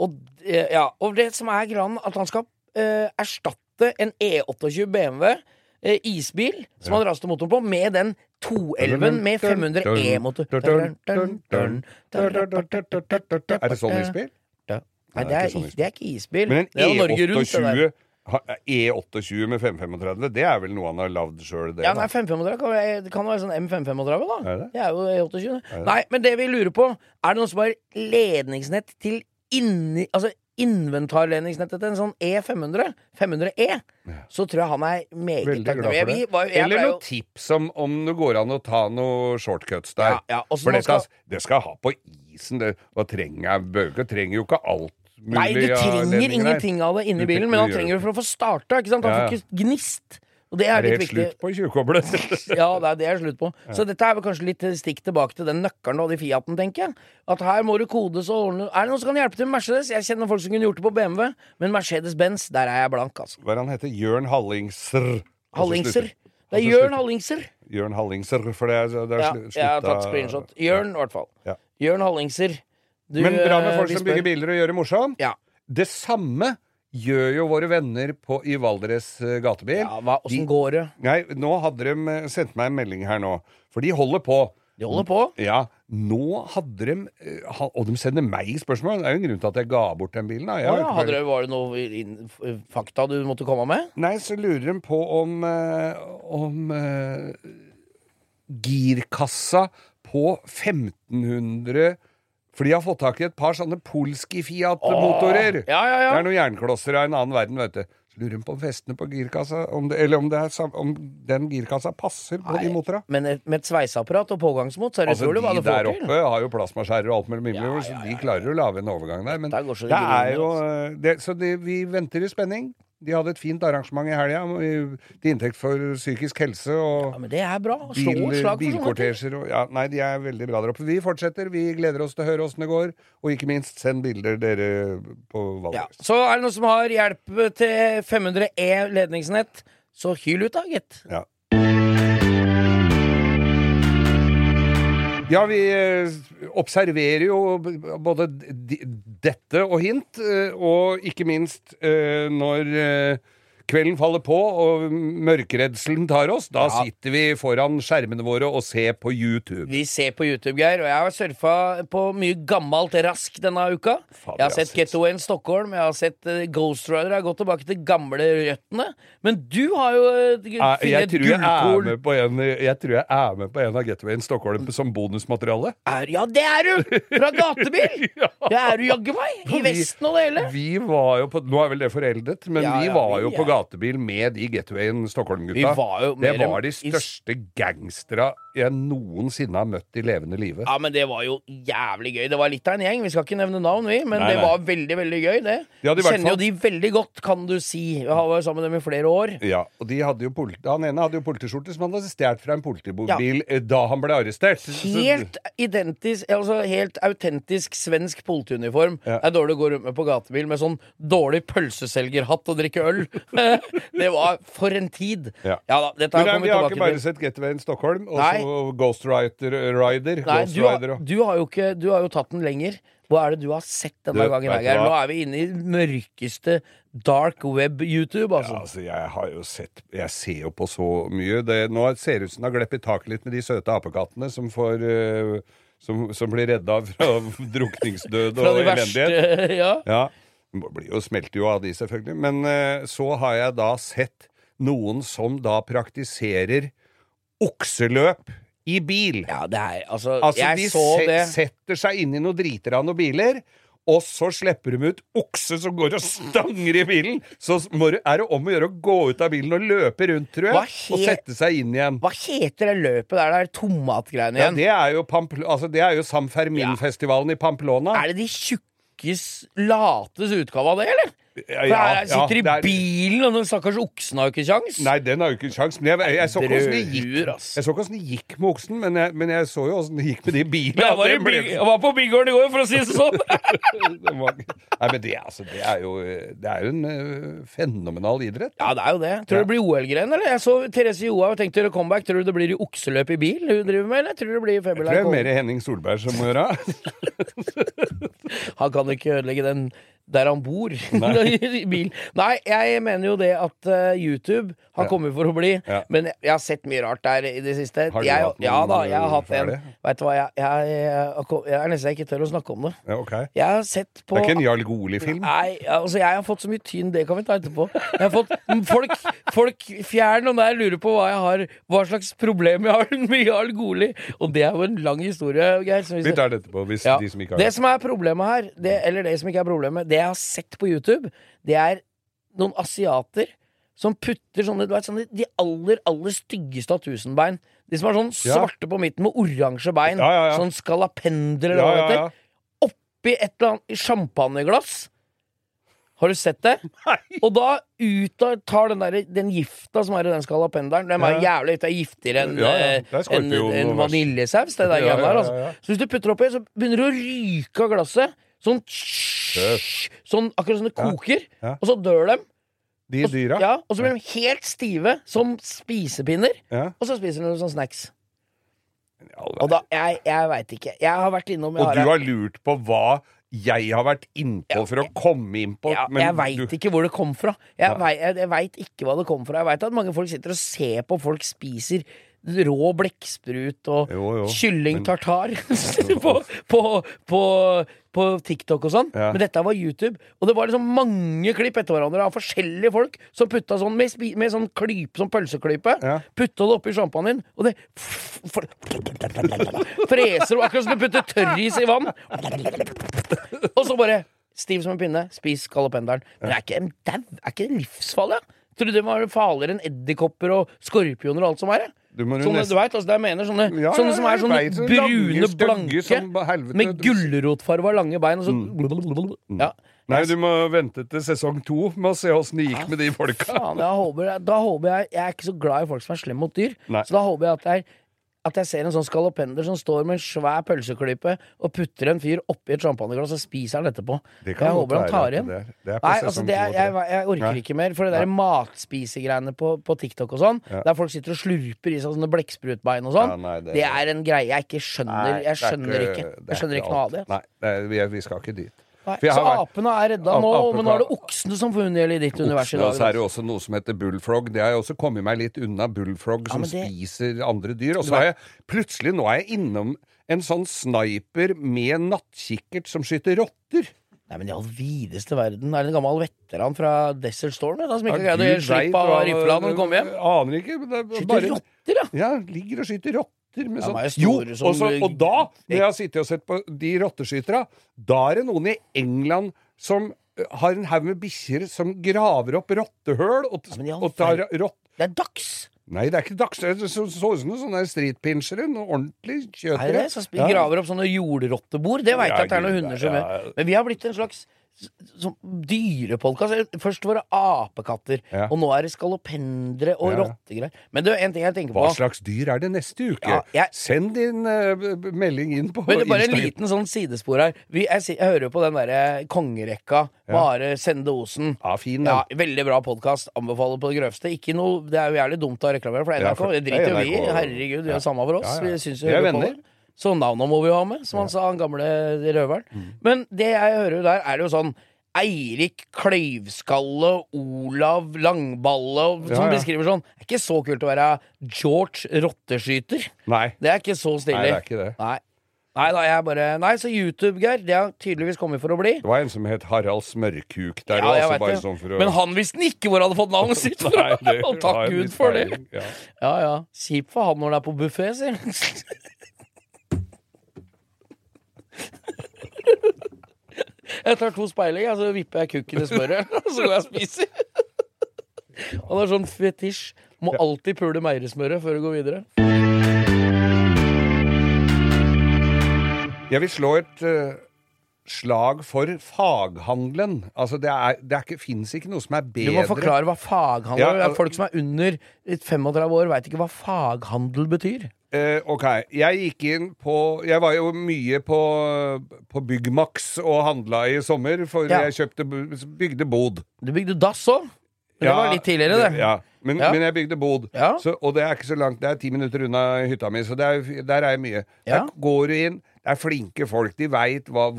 Speaker 2: Og, eh, ja, og det som er grann at han skal eh, erstatte en E28 BMW eh, isbil, som han raste motoren på, med den 211 med 500 E-motor.
Speaker 1: Er det sånn isbil?
Speaker 2: Nei, det er,
Speaker 1: sånn
Speaker 2: det er ikke isbil.
Speaker 1: Men
Speaker 2: det er
Speaker 1: en
Speaker 2: Norge Rundt, det der.
Speaker 1: E28 ha- E28 med 535, det er vel noe han har lagd sjøl.
Speaker 2: Ja, nei, 535 kan være, det kan være sånn M535, da.
Speaker 1: Er det?
Speaker 2: Det er jo E28.
Speaker 1: Er?
Speaker 2: Nei, men det vi lurer på, er det noen som har ledningsnett til inni Altså inventarledningsnettet til en sånn E500? 500E? Så tror jeg han er meget takknemlig. Vi var- jeg
Speaker 1: Eller
Speaker 2: ble jo-
Speaker 1: noen tips om, om det går an å ta noen shortcuts der.
Speaker 2: Ja, ja,
Speaker 1: For det skal,
Speaker 2: skal-
Speaker 1: det skal ha på isen. Det, og trenger? Bøker trenger jo ikke alt mulig.
Speaker 2: Nei, du trenger ingenting av det inni
Speaker 1: Du
Speaker 2: bilen, men han trenger det for å få starta. Han får ikke gnist. Og det er,
Speaker 1: Er det helt
Speaker 2: viktig.
Speaker 1: slutt på tjuvkoblet?
Speaker 2: Ja, det er det er slutt på. Så dette er vel kanskje litt stikk tilbake til den nøkkelen og de Fiaten, tenker jeg. At her må det kodes og ordne Er det noen som kan hjelpe til med Mercedes? Jeg kjenner folk som kunne gjort det på BMW, men Mercedes-Benz, der er jeg blank, altså.
Speaker 1: Hva er han heter? Jørn Hallingser.
Speaker 2: Hallingser. Det er Jørn Hallingser.
Speaker 1: Jørn Hallingser, for det er, det er
Speaker 2: Ja, jeg har tatt screenshot. Jørn, i hvert fall.
Speaker 1: Ja.
Speaker 2: Jørn Hallingser. Du,
Speaker 1: Men bra med
Speaker 2: eh,
Speaker 1: folk som
Speaker 2: spør-
Speaker 1: bygger biler og gjør det morsomt.
Speaker 2: Ja.
Speaker 1: Det samme gjør jo våre venner på, i Valdres uh, gatebil.
Speaker 2: Ja, hva,
Speaker 1: De-
Speaker 2: går det?
Speaker 1: Nei, nå hadde de eh, sendt meg en melding her nå, for de holder på.
Speaker 2: De holder på.
Speaker 1: Ja, nå hadde de ha- Og de sender meg spørsmål. Det er jo en grunn til at jeg ga bort den bilen. Da.
Speaker 2: Ja, hadde det, var det noe fakta du måtte komme med?
Speaker 1: Nei, så lurer de på om Om uh, girkassa på 1500 For de har fått tak i et par sånne polske Fiat-motorer.
Speaker 2: Ja, ja, ja.
Speaker 1: Det er noen jernklosser av en annen verden, vet du. Så lurer hun på om festene på girkassa om det, Eller om, det er, om den girkassa passer på de motora.
Speaker 2: Men et, med et sveiseapparat og pågangsmot, så er det
Speaker 1: Altså,
Speaker 2: utrolig hva du får til.
Speaker 1: De der oppe har jo plasmaskjærer og alt
Speaker 2: mellom himmelen,
Speaker 1: så de klarer å lage en overgang der. Men det
Speaker 2: det
Speaker 1: er jo
Speaker 2: altså.
Speaker 1: det, Så det, vi venter i spenning. De hadde et fint arrangement i helga til inntekt for psykisk helse og
Speaker 2: Ja, men det er bra. Slå
Speaker 1: bil,
Speaker 2: slag
Speaker 1: bilkortesjer og ja, Nei, de er veldig bra der oppe. Vi fortsetter. Vi gleder oss til å høre åssen det går. Og ikke minst, send bilder dere på
Speaker 2: Ja. Så er det noen som har hjelp til 500 E ledningsnett, så hyl ut da, gitt.
Speaker 1: Ja. Ja, vi eh, observerer jo både dette og hint, eh, og ikke minst eh, når kvelden faller på og mørkeredselen tar oss, da
Speaker 2: Ja.
Speaker 1: sitter vi foran skjermene våre og ser på YouTube.
Speaker 2: Vi ser på YouTube, Geir, og jeg har surfa på mye gammelt rask denne uka.
Speaker 1: Fader,
Speaker 2: Jeg har sett Getaway in Stockholm, jeg har sett uh, Ghost Rider, jeg har gått tilbake til gamle røttene. Men du har jo funnet
Speaker 1: jeg, tror jeg, er
Speaker 2: gullkorn.
Speaker 1: med på en, jeg tror jeg er med på en av Getaway in Stockholm som bonusmateriale.
Speaker 2: Er- Ja, det er du! Fra gatebil! Det er du jaggu meg! I vesten og det hele.
Speaker 1: Vi var jo på, Nå er vel det foreldet, men
Speaker 2: Ja,
Speaker 1: vi
Speaker 2: ja,
Speaker 1: var jo på
Speaker 2: er-
Speaker 1: gatebil med de Getaway Stockholm-gutta. Det var de største gangstera jeg noensinne har møtt i levende livet.
Speaker 2: Ja, men det var jo jævlig gøy. Det var litt av en gjeng. Vi skal ikke nevne navn, vi, men
Speaker 1: Nei,
Speaker 2: det
Speaker 1: nei.
Speaker 2: var veldig, veldig gøy, det.
Speaker 1: De
Speaker 2: Kjenner jo de veldig godt, kan du si. Vi har vært sammen med dem i flere år.
Speaker 1: Ja, og de hadde jo politi, Han ene hadde jo politiskjorte som han hadde stjålet fra en politibil ja. da han ble arrestert.
Speaker 2: Helt identisk, altså helt autentisk svensk politiuniform.
Speaker 1: Ja.
Speaker 2: Det er dårlig å gå rundt med på gatebil med sånn dårlig pølseselgerhatt og drikke øl. det var for en tid.
Speaker 1: Ja.
Speaker 2: da, dette
Speaker 1: har
Speaker 2: kommet
Speaker 1: tilbake
Speaker 2: kommer
Speaker 1: vi har ikke bare
Speaker 2: til.
Speaker 1: sett Getaway in Stockholm og så Ghost Rider, Rider
Speaker 2: Nei,
Speaker 1: Ghost
Speaker 2: du
Speaker 1: Rider og
Speaker 2: du har jo ikke Du har jo tatt den lenger. Hva er det du har sett denne
Speaker 1: Du,
Speaker 2: gangen?
Speaker 1: hva?
Speaker 2: Nå er vi inne i mørkeste dark web-YouTube,
Speaker 1: Ja,
Speaker 2: altså.
Speaker 1: altså, jeg har jo sett Jeg ser jo på så mye. Det, nå ser det ut som det har gleppet taket litt med de søte apekattene som får uh, som, som blir redda fra drukningsdød og
Speaker 2: elendighet. verste. Ja.
Speaker 1: Ja. Blir jo, smelter jo av de, selvfølgelig. Men eh, så har jeg da sett noen som da praktiserer okseløp i bil.
Speaker 2: ja, det er Altså,
Speaker 1: Altså,
Speaker 2: jeg
Speaker 1: de
Speaker 2: så
Speaker 1: set,
Speaker 2: det.
Speaker 1: setter seg inn i noen driter av noen biler, og så slipper de ut okse som går og stanger i bilen. Så det, er det om å gjøre å gå ut av bilen og løpe rundt, tror jeg, og sette seg inn igjen.
Speaker 2: Hva heter det løpet der? Det er tomatgreiene
Speaker 1: Ja,
Speaker 2: igjen.
Speaker 1: det er jo, Pampl altså, det er jo San Fermin-festivalen i Pamplona.
Speaker 2: Er det de tjukkes lates utgave av det, eller?
Speaker 1: Ja, ja,
Speaker 2: her
Speaker 1: ja,
Speaker 2: sitter i bilen, og den stakkars oksen har jo ikke kjangs.
Speaker 1: Nei, den har jo ikke sjans. Men jeg, jeg, det. Jeg så ikke åssen det gikk med oksen, men jeg, men jeg så jo hvordan det gikk med de bilene.
Speaker 2: Jeg var, i
Speaker 1: ble-
Speaker 2: jeg var på Bygården i går, for å si det sånn.
Speaker 1: det Nei, men det, altså, det er jo Det er jo en uh, fenomenal idrett.
Speaker 2: Ja, det er jo det. Tror du det blir OL-gren, eller? Jeg så Therese Johaug har tenkt å gjøre comeback. Tror du det blir okseløp i bil hun driver med, eller tror du det blir
Speaker 1: Jeg tror det er mer Henning Solberg som må gjøre.
Speaker 2: Han kan ikke ødelegge den der han bor. I bil. Nei, jeg mener jo det at uh, YouTube har
Speaker 1: Ja.
Speaker 2: kommet for å bli.
Speaker 1: Ja.
Speaker 2: Men jeg, jeg har sett mye rart der i det siste.
Speaker 1: Har du
Speaker 2: jeg,
Speaker 1: hatt noen,
Speaker 2: ja da, jeg har hatt en. Veit du hva, jeg, jeg, er nesten ikke tør å snakke om det.
Speaker 1: Ja, okay.
Speaker 2: Jeg har sett på
Speaker 1: Det er ikke en Jarl Goli-film?
Speaker 2: Nei, altså jeg har fått så mye tynn Det kan vi ta etterpå. Jeg har fått Folk, folk fjern og nær lurer på hva jeg har Hva slags problem jeg har med Jarl Goli. Og det er jo en lang historie, Geir. vi
Speaker 1: tar det etterpå, hvis de som ikke har
Speaker 2: Det som er problemet her, det, eller det som ikke er problemet, det jeg har sett på YouTube, det er noen asiater som putter sånne, du vet, sånne de aller, aller styggeste av tusenbein. De som er sånn
Speaker 1: Ja.
Speaker 2: svarte på midten med oransje bein.
Speaker 1: Ja, ja, ja.
Speaker 2: Sånn skalapender eller
Speaker 1: Ja,
Speaker 2: hva det heter.
Speaker 1: ja.
Speaker 2: Oppi et eller annet champagneglass. Har du sett det? Og da ut av tar den, der, den gifta som er i den skalapenderen Den er
Speaker 1: Ja.
Speaker 2: jævlig det er giftigere enn
Speaker 1: Ja, ja.
Speaker 2: en,
Speaker 1: skorpion
Speaker 2: en vaniljesaus. Det der
Speaker 1: Ja,
Speaker 2: greiene
Speaker 1: ja,
Speaker 2: der,
Speaker 1: ja,
Speaker 2: altså. Så hvis du putter oppi, så begynner det å ryke av glasset. Sånn Sånn akkurat som det koker.
Speaker 1: ja.
Speaker 2: Og så dør de.
Speaker 1: De
Speaker 2: Og,
Speaker 1: dyra?
Speaker 2: ja, og så blir de helt stive som spisepinner.
Speaker 1: Ja.
Speaker 2: Og så spiser de sånn snacks. Og da Jeg, jeg veit ikke. Jeg har vært innom Og
Speaker 1: Og du
Speaker 2: har-
Speaker 1: har lurt på hva jeg har vært innpå for å komme inn på
Speaker 2: ja,
Speaker 1: men
Speaker 2: jeg veit ikke hvor det kom fra. Jeg,
Speaker 1: Ja.
Speaker 2: veit ikke hva det kom fra. Jeg veit at mange folk sitter og ser på folk spiser rå blekksprut og
Speaker 1: Jo, jo,
Speaker 2: kylling tartar på, på, på, på TikTok og sånn.
Speaker 1: Ja.
Speaker 2: Men dette var YouTube. Og det var liksom mange klipp etter hverandre av forskjellige folk som putta sånn med, med sånn klype, sånn pølseklype.
Speaker 1: Ja.
Speaker 2: Putta det oppi sjampanjen, og det freser akkurat som du putter tørris i vann. Og så bare stiv som en pinne. Spis skalopenderen. Men er ikke? Er ikke det livsfarlig? Tror du det var farligere enn edderkopper og skorpioner og alt som er?
Speaker 1: Jo
Speaker 2: Sånne,
Speaker 1: nesten-
Speaker 2: du vet, altså, det jeg mener, sånne,
Speaker 1: Ja,
Speaker 2: sånne som er sånne
Speaker 1: vet,
Speaker 2: brune,
Speaker 1: lange,
Speaker 2: blanke,
Speaker 1: som helvete.
Speaker 2: med gulrotfarva lange bein, og så Ja.
Speaker 1: Nei, du må vente til sesong to med å se åssen det gikk med de folka.
Speaker 2: Faen, håper, da håper jeg Jeg er ikke så glad i folk som er slemme mot dyr.
Speaker 1: Nei.
Speaker 2: Så da håper jeg at jeg, at jeg ser en sånn skalopender som står med en svær pølseklype og putter en fyr oppi et champagneglass og spiser han etterpå. Jeg håper han tar igjen. Nei, altså det er, jeg, jeg orker
Speaker 1: Nei.
Speaker 2: ikke mer. For det der matspisegreiene på, på TikTok og sånn,
Speaker 1: Ja.
Speaker 2: der folk sitter og slurper i seg sånne blekksprutbein og sånn,
Speaker 1: Ja, nei, det-
Speaker 2: det, er en greie jeg ikke skjønner. Jeg
Speaker 1: er
Speaker 2: skjønner ikke.
Speaker 1: er
Speaker 2: Jeg skjønner ikke noe av det.
Speaker 1: Nei, vi skal ikke dit.
Speaker 2: Nei, så
Speaker 1: har vært-
Speaker 2: apene er redda nå,
Speaker 1: apene-
Speaker 2: men nå er det oksene som får unngjelde i ditt univers i
Speaker 1: Oksene, og så er det jo også noe som heter bullfrog. Det har jeg også kommet meg litt unna. Bullfrog som
Speaker 2: ja, det-
Speaker 1: spiser andre dyr. Og så er jeg plutselig Nå er jeg innom en sånn sniper med nattkikkert som skyter rotter.
Speaker 2: Nei, men i all videste verden. Er det en gammel veteran fra Desert Storm da, som ikke greide å
Speaker 1: slippe
Speaker 2: gi slipp av rifla når han kom hjem?
Speaker 1: Aner ikke. Men det er bare...
Speaker 2: Skyter rotter, ja!
Speaker 1: Ja, ligger og skyter rotter med sånn
Speaker 2: jo
Speaker 1: Jo, og, så, og da, når jeg har sittet og sett på de rotteskyterne, da er det noen i England som har en haug med bikkjer som graver opp rottehøl og,
Speaker 2: Ja,
Speaker 1: og tar rott...
Speaker 2: Det er dags!
Speaker 1: Nei, det er ikke dags. Det så ut som noen sånne streetpinchere. Noen ordentlig
Speaker 2: Er
Speaker 1: Nei,
Speaker 2: det? Så vi graver opp sånne jordrottebord. Det veit jeg at det er noen hunder som gjør. Men vi har blitt en slags sånn dyrepodkast. Først var det apekatter,
Speaker 1: Ja.
Speaker 2: og nå er det skalopendere og
Speaker 1: Ja.
Speaker 2: rottegreier. Men det er en ting jeg tenker på Hva
Speaker 1: slags dyr er det neste uke?
Speaker 2: Ja, jeg-
Speaker 1: Send din b- melding inn på
Speaker 2: Men det er bare en liten sånn sidespor her. Vi, jeg, jeg hører jo på den derre kongerekka Bare Sende Osen.
Speaker 1: Ja, fin.
Speaker 2: Ja, veldig bra podkast. Anbefaler på det grøvste. Ikke noe, det er jo jævlig dumt å reklamere for NRK. det
Speaker 1: er
Speaker 2: driter jo vi i. Herregud, det er samme for oss. Vi syns jo
Speaker 1: Vi er
Speaker 2: venner. på det. Så navnet må vi jo ha med, som han sa, han gamle røveren.
Speaker 1: Mm.
Speaker 2: Men det jeg hører der, er jo sånn Eirik Kløyvskalle, Olav Langballe, som
Speaker 1: Ja, ja.
Speaker 2: beskriver sånn. Det er ikke så kult å være George Rotteskyter.
Speaker 1: Nei.
Speaker 2: Det er ikke så stilig.
Speaker 1: Nei, det er ikke det.
Speaker 2: Nei. Nei da, jeg bare Nei, så YouTube, Geir, det har tydeligvis kommet for å bli.
Speaker 1: Det var en som het Harald Smørkuk der òg,
Speaker 2: ja,
Speaker 1: altså sånn å
Speaker 2: Men han visste ikke hvor han hadde fått navnet sitt fra!
Speaker 1: Nei, det
Speaker 2: Og takk Gud for det.
Speaker 1: Ja.
Speaker 2: Ja ja. Kjipt for han når det er på buffé, sier Jeg tar to speiling, og så vipper jeg kukken i smøret, og så går jeg og spiser. Han har sånn fetisj. Må alltid pule meierismøret før du går videre.
Speaker 1: Jeg vil slå et eh, slag for faghandelen. Altså, det, er, det er ikke, fins ikke noe som er bedre Du
Speaker 2: må forklare hva faghandel
Speaker 1: Ja,
Speaker 2: er. Folk som er under 35 år, veit ikke hva faghandel betyr.
Speaker 1: Uh, ok, jeg gikk inn på Jeg var jo mye på, på Byggmax og handla i sommer, for
Speaker 2: Ja.
Speaker 1: jeg kjøpte, bygde bod.
Speaker 2: Du bygde dass òg? Men det var litt tidligere, det.
Speaker 1: Ja, men,
Speaker 2: Ja.
Speaker 1: men jeg bygde bod.
Speaker 2: Ja.
Speaker 1: Så, og det er ikke så langt, det er ti minutter unna hytta mi, så det er, der er jeg mye.
Speaker 2: Ja.
Speaker 1: Der går du inn, det er flinke folk, de veit hvor,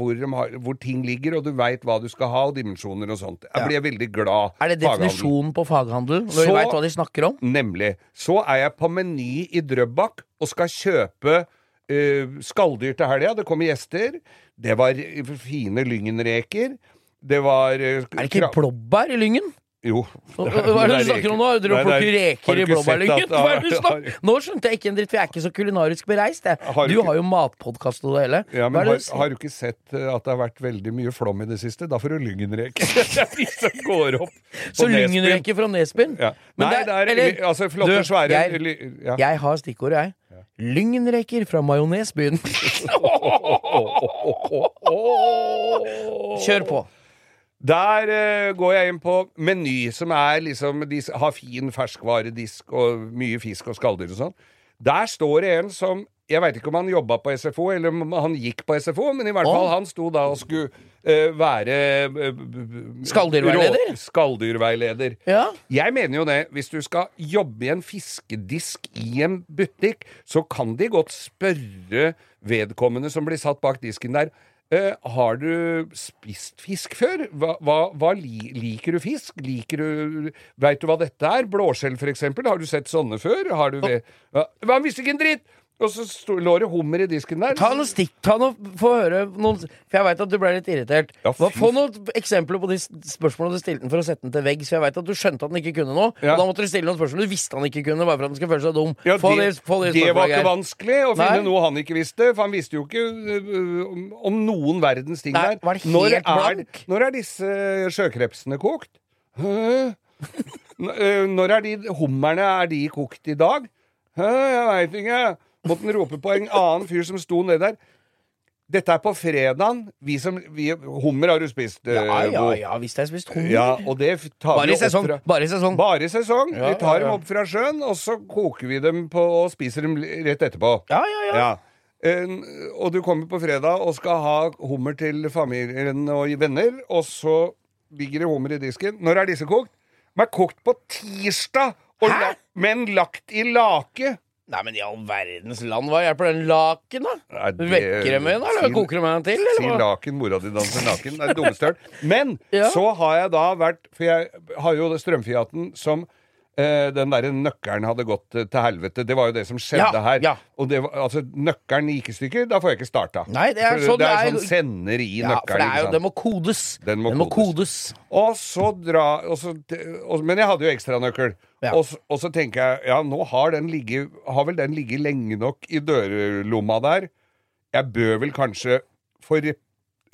Speaker 1: hvor ting ligger, og du veit hva du skal ha, og dimensjoner og sånt. Jeg
Speaker 2: Ja.
Speaker 1: blir veldig glad.
Speaker 2: Er det definisjonen på faghandel? Når
Speaker 1: Så-
Speaker 2: de veit hva de snakker om?
Speaker 1: Nemlig. Så er jeg på Meny i Drøbak og skal kjøpe uh, skalldyr til helga. Det kommer gjester. Det var fine lyngenreker. Det var uh,
Speaker 2: Er det ikke blåbær i Lyngen?
Speaker 1: Jo.
Speaker 2: Hva er det du snakker om nå? Dere
Speaker 1: Nei,
Speaker 2: plukker reker i blåbærlyngen? du Nå skjønte jeg ikke en dritt, for jeg er ikke så kulinarisk bereist. Jeg.
Speaker 1: Har du
Speaker 2: Du
Speaker 1: ikke-
Speaker 2: har jo matpodkast og det hele.
Speaker 1: Ja, men har,
Speaker 2: du
Speaker 1: har du ikke sett eh, at det har vært veldig mye flom i det siste? Da får du lyngenreker. Er som går opp
Speaker 2: Så lyngenreker fra Nesbyen?
Speaker 1: Ja. Nei,
Speaker 2: det er-
Speaker 1: er
Speaker 2: eller-
Speaker 1: altså flotte,
Speaker 2: Du,
Speaker 1: svære
Speaker 2: jeg-
Speaker 1: ly- ja.
Speaker 2: Jeg har stikkordet, jeg. Lyngenreker fra Majonesbyen. Kjør på.
Speaker 1: Der eh, går jeg inn på Meny, som er liksom De har fin ferskvaredisk og mye fisk og skalldyr og sånn. Der står det en som Jeg veit ikke om han jobba på SFO, eller om han gikk på SFO, men i hvert fall han sto da og skulle eh, være eh, b-
Speaker 2: Skalldyrveileder?
Speaker 1: Skalldyrveileder.
Speaker 2: Ja.
Speaker 1: Jeg mener jo det. Hvis du skal jobbe i en fiskedisk i en butikk, så kan de godt spørre vedkommende som blir satt bak disken der eh, har du spist fisk før? Hva, hva, hva li, liker du fisk? Liker du Veit du hva dette er? Blåskjell, for eksempel. Har du sett sånne før? Har du ved, Hva, Han visste ikke en dritt! Og så sto, lå det hummer i disken der.
Speaker 2: Ta noe stikk, ta noe, få høre noen For jeg veit at du ble litt irritert.
Speaker 1: Ja,
Speaker 2: Hva-
Speaker 1: fy
Speaker 2: Få noen eksempler på de s- spørsmålene du stilte den for å sette den til veggs. For jeg veit at du skjønte at den ikke kunne noe.
Speaker 1: Ja.
Speaker 2: Og da måtte du stille noen spørsmål du visste han ikke kunne, bare for at han skulle føle seg dum.
Speaker 1: Ja,
Speaker 2: få
Speaker 1: det,
Speaker 2: de, få de
Speaker 1: det var ikke
Speaker 2: Geir.
Speaker 1: vanskelig å finne
Speaker 2: Nei.
Speaker 1: noe han ikke visste, for han visste jo ikke øh, om, om noen verdens ting
Speaker 2: Nei,
Speaker 1: der.
Speaker 2: var det helt
Speaker 1: når, er,
Speaker 2: blank?
Speaker 1: når er disse sjøkrepsene kokt? Hæ? N- øh, Når er de hummerne er de kokt i dag? Hæ, jeg veit ikke. Måtte han rope på en annen fyr som sto nedi der. Dette er på fredagen. Vi som, vi, hummer har du spist,
Speaker 2: Ja, ja,
Speaker 1: Bo.
Speaker 2: ja, visst har jeg spist hummer.
Speaker 1: Ja, og det tar
Speaker 2: Bare
Speaker 1: vi
Speaker 2: i
Speaker 1: opp
Speaker 2: sesong.
Speaker 1: fra
Speaker 2: Bare i sesong.
Speaker 1: bare i sesong.
Speaker 2: Ja,
Speaker 1: vi tar
Speaker 2: ja, ja.
Speaker 1: dem opp fra sjøen, og så koker vi dem på, og spiser dem rett etterpå.
Speaker 2: Ja, ja, ja.
Speaker 1: Ja. En- og du kommer på fredag og skal ha hummer til familien og venner, og så ligger det hummer i disken. Når er disse kokt? De er kokt på tirsdag, og la, men lagt i lake.
Speaker 2: Nei, men i all verdens land, hva hjelper den laken, da?
Speaker 1: Nei, det-
Speaker 2: Vekker dem med eller
Speaker 1: sin,
Speaker 2: koker dem den til?
Speaker 1: Si
Speaker 2: Eller
Speaker 1: laken, mora di danser naken. Det er hørt. Men
Speaker 2: Ja.
Speaker 1: så har jeg da vært For jeg har jo det strømfiaten som eh, den derre nøkkelen hadde gått eh, til helvete. Det var jo det som skjedde
Speaker 2: Ja,
Speaker 1: her.
Speaker 2: ja.
Speaker 1: Og det var, altså, nøkkelen gikk i stykker, da får jeg ikke starta.
Speaker 2: Nei, det er sånn
Speaker 1: det er sånn sender i
Speaker 2: Ja, for det er jo,
Speaker 1: den
Speaker 2: må kodes.
Speaker 1: Den må
Speaker 2: den
Speaker 1: kodes.
Speaker 2: kodes.
Speaker 1: Og så dra og så, og, Men jeg hadde jo ekstranøkkel.
Speaker 2: Ja.
Speaker 1: Og, så- og så tenker jeg ja, nå har den ligget Har vel den ligget lenge nok i dørlomma der. Jeg bør vel kanskje få rep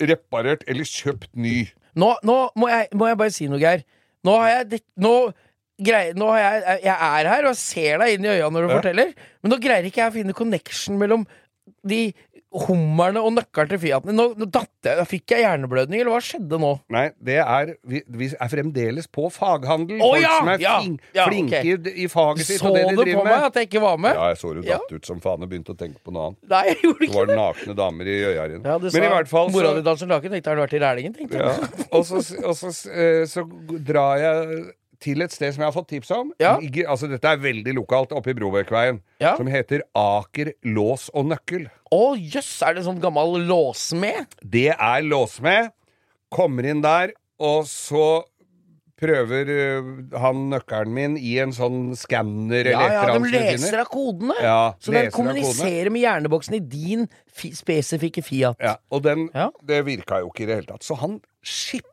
Speaker 1: reparert eller kjøpt ny.
Speaker 2: Nå, nå må, jeg, må jeg bare si noe, Geir. Nå har jeg det, nå, greier, nå har jeg, jeg er her og ser deg inn i øynene når du
Speaker 1: Ja.
Speaker 2: forteller, men nå greier ikke jeg å finne connection mellom de hummerne og nøkkelen til Fiaten. Nå, nå datt jeg, fikk jeg hjerneblødning, eller hva skjedde nå?
Speaker 1: Nei, det er Vi, vi er fremdeles på faghandel.
Speaker 2: Å,
Speaker 1: Folk
Speaker 2: ja,
Speaker 1: som er
Speaker 2: ja,
Speaker 1: fling,
Speaker 2: ja,
Speaker 1: flinke
Speaker 2: ok.
Speaker 1: i, i faget sitt
Speaker 2: Så
Speaker 1: og det de
Speaker 2: du på
Speaker 1: driver
Speaker 2: meg
Speaker 1: med.
Speaker 2: at jeg ikke var med?
Speaker 1: Ja, jeg så du
Speaker 2: Ja.
Speaker 1: datt ut som faen og begynte å tenke på noe annet.
Speaker 2: Nei, jeg gjorde
Speaker 1: Det
Speaker 2: ikke
Speaker 1: var
Speaker 2: det.
Speaker 1: nakne damer i Øyeren.
Speaker 2: Ja, du
Speaker 1: Men i hvert fall
Speaker 2: Mora
Speaker 1: så-
Speaker 2: di danser naken, tenkte har vært i Rælingen, tenkte jeg.
Speaker 1: Ja. Og, så, og så, eh, så drar jeg til et sted som jeg har fått tips om.
Speaker 2: Ja.
Speaker 1: Ligger, altså Dette er veldig lokalt oppe i Broverkveien.
Speaker 2: Ja.
Speaker 1: Som heter Aker lås og nøkkel.
Speaker 2: Å jøss, er det en sånn gammel låsmed?
Speaker 1: Det er låsmed. Kommer inn der, og så prøver eh, han nøkkelen min i en sånn skanner
Speaker 2: Ja,
Speaker 1: eller et
Speaker 2: ja,
Speaker 1: eller annet. Ja, de
Speaker 2: leser av kodene.
Speaker 1: Ja,
Speaker 2: Så den kommuniserer med hjerneboksen i din fi spesifikke Fiat.
Speaker 1: Ja, og den,
Speaker 2: Ja.
Speaker 1: det virka jo ikke i det hele tatt. Så han skipper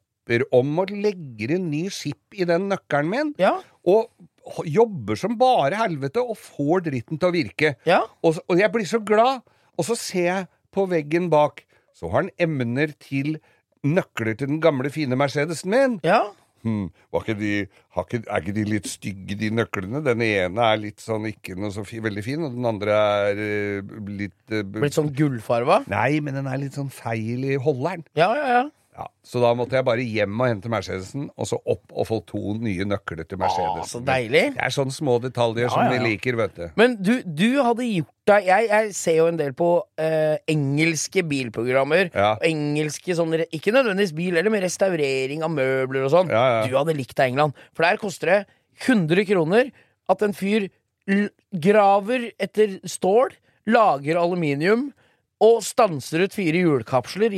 Speaker 1: om og legger en ny skip i den nøkkelen min.
Speaker 2: Ja.
Speaker 1: Og jobber som bare helvete og får dritten til å virke.
Speaker 2: Ja.
Speaker 1: Og, og jeg blir så glad. Og så ser jeg på veggen bak, så har han emner til nøkler til den gamle, fine Mercedesen min.
Speaker 2: ja.
Speaker 1: Hmm, ikke de, har ikke, er ikke de litt stygge, de nøklene? Den ene er litt sånn ikke noe så fi, veldig fin, og den andre er uh, litt uh,
Speaker 2: Blitt sånn gullfarva?
Speaker 1: Nei, men den er litt sånn feil i holderen.
Speaker 2: Ja, ja, ja.
Speaker 1: Ja, så da måtte jeg bare hjem og hente Mercedesen, og så opp og få to nye nøkler til Mercedesen.
Speaker 2: så deilig.
Speaker 1: Det er sånne små detaljer
Speaker 2: Ja,
Speaker 1: som
Speaker 2: ja,
Speaker 1: vi liker, vet du.
Speaker 2: Men du, du hadde gjort deg jeg, jeg ser jo en del på eh, engelske bilprogrammer.
Speaker 1: Ja.
Speaker 2: Engelske sånne Ikke nødvendigvis bil, eller med restaurering av møbler og sånn. Du hadde likt deg England. For der koster det 100 kroner at en fyr graver etter stål, lager aluminium. Og stanser ut fire hjulkapsler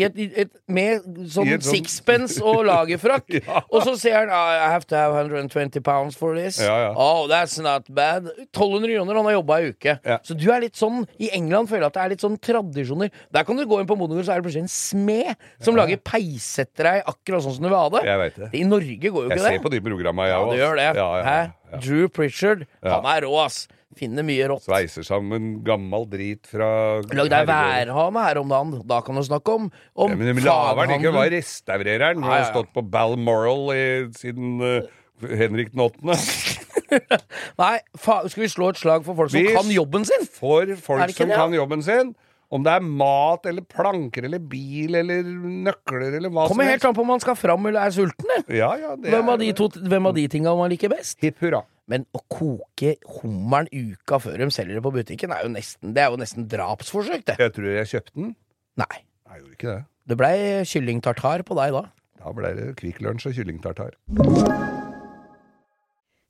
Speaker 2: med sånn
Speaker 1: sånn-
Speaker 2: sixpence og lagerfrakk.
Speaker 1: Ja.
Speaker 2: Og så sier han "Ah, I have to have 120 pounds for this.
Speaker 1: Ja, ja.
Speaker 2: Oh, that's not bad. 1200 kroner, han har jobba ei uke. Så du er litt sånn I England føler jeg at det er litt sånn tradisjoner. Der kan du gå inn på Monogård, så er det plutselig en smed som lager deg akkurat sånn som du vil ha det.
Speaker 1: Jeg vet det.
Speaker 2: I Norge går jo ikke
Speaker 1: Jeg
Speaker 2: ikke
Speaker 1: ser på de programma, jeg
Speaker 2: Ja, du gjør det.
Speaker 1: Ja, ja,
Speaker 2: Hæ? Drew Pritchard, han er rå, ass. Finner mye rått.
Speaker 1: Sveiser sammen gammel drit fra
Speaker 2: Lag deg værhane her om dagen. Da kan du snakke om, om
Speaker 1: Ja, men lager den ikke, bare restaurerer den.
Speaker 2: Ja, ja,
Speaker 1: har stått på Balmoral i, siden uh, Henrik den åttende.
Speaker 2: Nei, skal vi slå et slag for folk som
Speaker 1: Vi-
Speaker 2: kan jobben sin?
Speaker 1: For folk som
Speaker 2: det,
Speaker 1: kan jobben sin. Om det er mat eller planker eller bil eller nøkler eller hva
Speaker 2: Kommer
Speaker 1: som
Speaker 2: helt an på om man skal fram eller er sulten.
Speaker 1: Ja, ja, det
Speaker 2: Hvem av de, to, hvem av de tinga man liker best?
Speaker 1: Hipp hurra.
Speaker 2: Men å koke hummeren uka før de selger det på butikken, er jo nesten, det er jo nesten drapsforsøk, det.
Speaker 1: Jeg tror jeg kjøpte den.
Speaker 2: Nei.
Speaker 1: Jeg gjorde ikke det.
Speaker 2: Det blei kyllingtartar på deg da.
Speaker 1: Da ble det Kvikk Lunsj og kyllingtartar.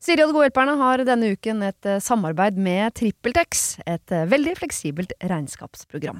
Speaker 3: Siri og de gode hjelperne har denne uken et samarbeid med TrippelTex, et veldig fleksibelt regnskapsprogram.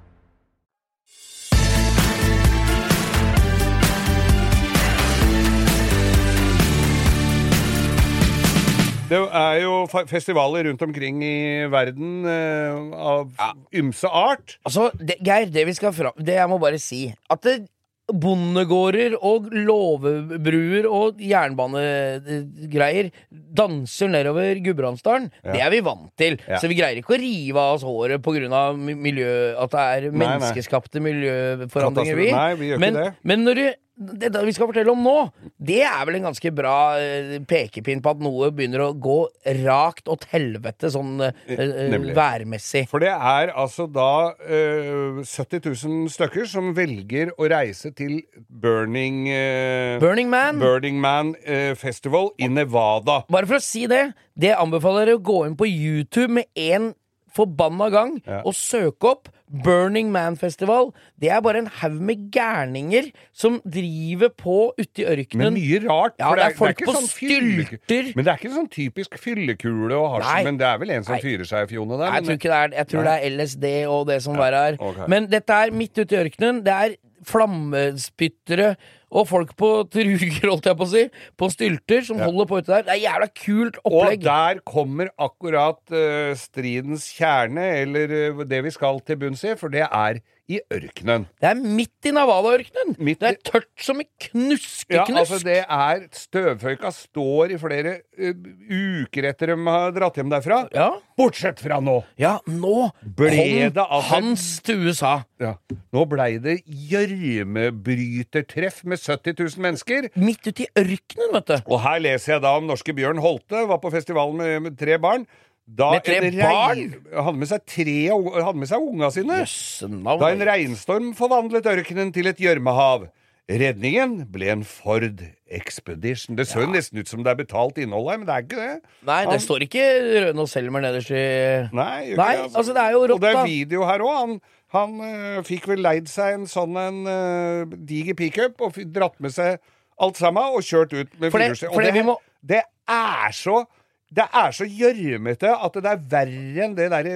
Speaker 1: Det er jo festivaler rundt omkring i verden eh, av ymse art.
Speaker 2: Altså, det, Geir, det vi skal fram Det jeg må bare si At det, bondegårder og låvebruer og jernbanegreier danser nedover Gudbrandsdalen,
Speaker 1: Ja.
Speaker 2: det er vi vant til.
Speaker 1: Ja.
Speaker 2: Så vi greier ikke å rive av oss håret pga. miljø... At det er
Speaker 1: Nei,
Speaker 2: menneskeskapte miljøforandringer, vi.
Speaker 1: Nei, vi gjør ikke
Speaker 2: men,
Speaker 1: det.
Speaker 2: Men når du det vi skal fortelle om nå, det er vel en ganske bra eh, pekepinn på at noe begynner å gå rakt åt helvete sånn eh, eh,
Speaker 1: Nemlig.
Speaker 2: værmessig.
Speaker 1: For det er altså da uh, 70 000 stykker som velger å reise til Burning uh,
Speaker 2: Burning Man.
Speaker 1: Burning Man uh, Festival i Nevada.
Speaker 2: Bare for å si det, det anbefaler jeg å gå inn på YouTube med en forbanna gang
Speaker 1: Ja.
Speaker 2: og søke opp Burning Man Festival. Det er bare en haug med gærninger som driver på ute i ørkenen.
Speaker 1: Men mye rart.
Speaker 2: Ja,
Speaker 1: for
Speaker 2: det er folk
Speaker 1: ikke
Speaker 2: på
Speaker 1: sånn
Speaker 2: stylter.
Speaker 1: Men det er ikke sånn typisk fyllekule og hasj, men det er vel en som fyrer seg i fjonet der.
Speaker 2: Nei, jeg tror ikke det er Jeg tror det er LSD og det som verre er.
Speaker 1: Okay.
Speaker 2: Men dette er midt ute i ørkenen. Det er flammespyttere og folk på truger, holdt jeg på å si, på stylter, som
Speaker 1: Ja.
Speaker 2: holder på ute der. Det er jævla kult opplegg.
Speaker 1: Og der kommer akkurat uh, stridens kjerne, eller uh, det vi skal til bunns i, for det er i ørkenen.
Speaker 2: Det er midt i
Speaker 1: Navala-ørkenen!
Speaker 2: Det er tørt som i
Speaker 1: Ja,
Speaker 2: knuskeknusk.
Speaker 1: altså det er Støvføyka står i flere uh, uker etter de har dratt hjem derfra.
Speaker 2: Ja.
Speaker 1: Bortsett fra nå!
Speaker 2: Ja, nå
Speaker 1: Ble
Speaker 2: kom
Speaker 1: det altså-
Speaker 2: hans til USA.
Speaker 1: Ja. Nå blei det gjørmebrytertreff med 70 000 mennesker.
Speaker 2: Midt ute i ørkenen, vet du.
Speaker 1: Og her leser jeg da om norske Bjørn Holte, var på festivalen med, med tre barn. Da
Speaker 2: Med tre
Speaker 1: en regn- Hadde med seg tre Hadde med seg unga sine.
Speaker 2: Jøsse navn.
Speaker 1: Da en regnstorm forvandlet ørkenen til et gjørmehav. Redningen ble en Ford Expedition. Det så ja. nesten ut som det er betalt innhold her, men det er ikke det.
Speaker 2: Nei, det
Speaker 1: Han-
Speaker 2: står ikke Rønå Selmer nederst i
Speaker 1: Nei,
Speaker 2: Nei,
Speaker 1: det,
Speaker 2: altså, det er jo rått,
Speaker 1: Og det er video her òg. Han, han øh, fikk vel leid seg en sånn en øh, diger pickup og dratt med seg alt sammen og kjørt ut med firehjulstrekk.
Speaker 2: det
Speaker 1: det,
Speaker 2: må-
Speaker 1: det er så det er så gjørmete at det er verre enn det der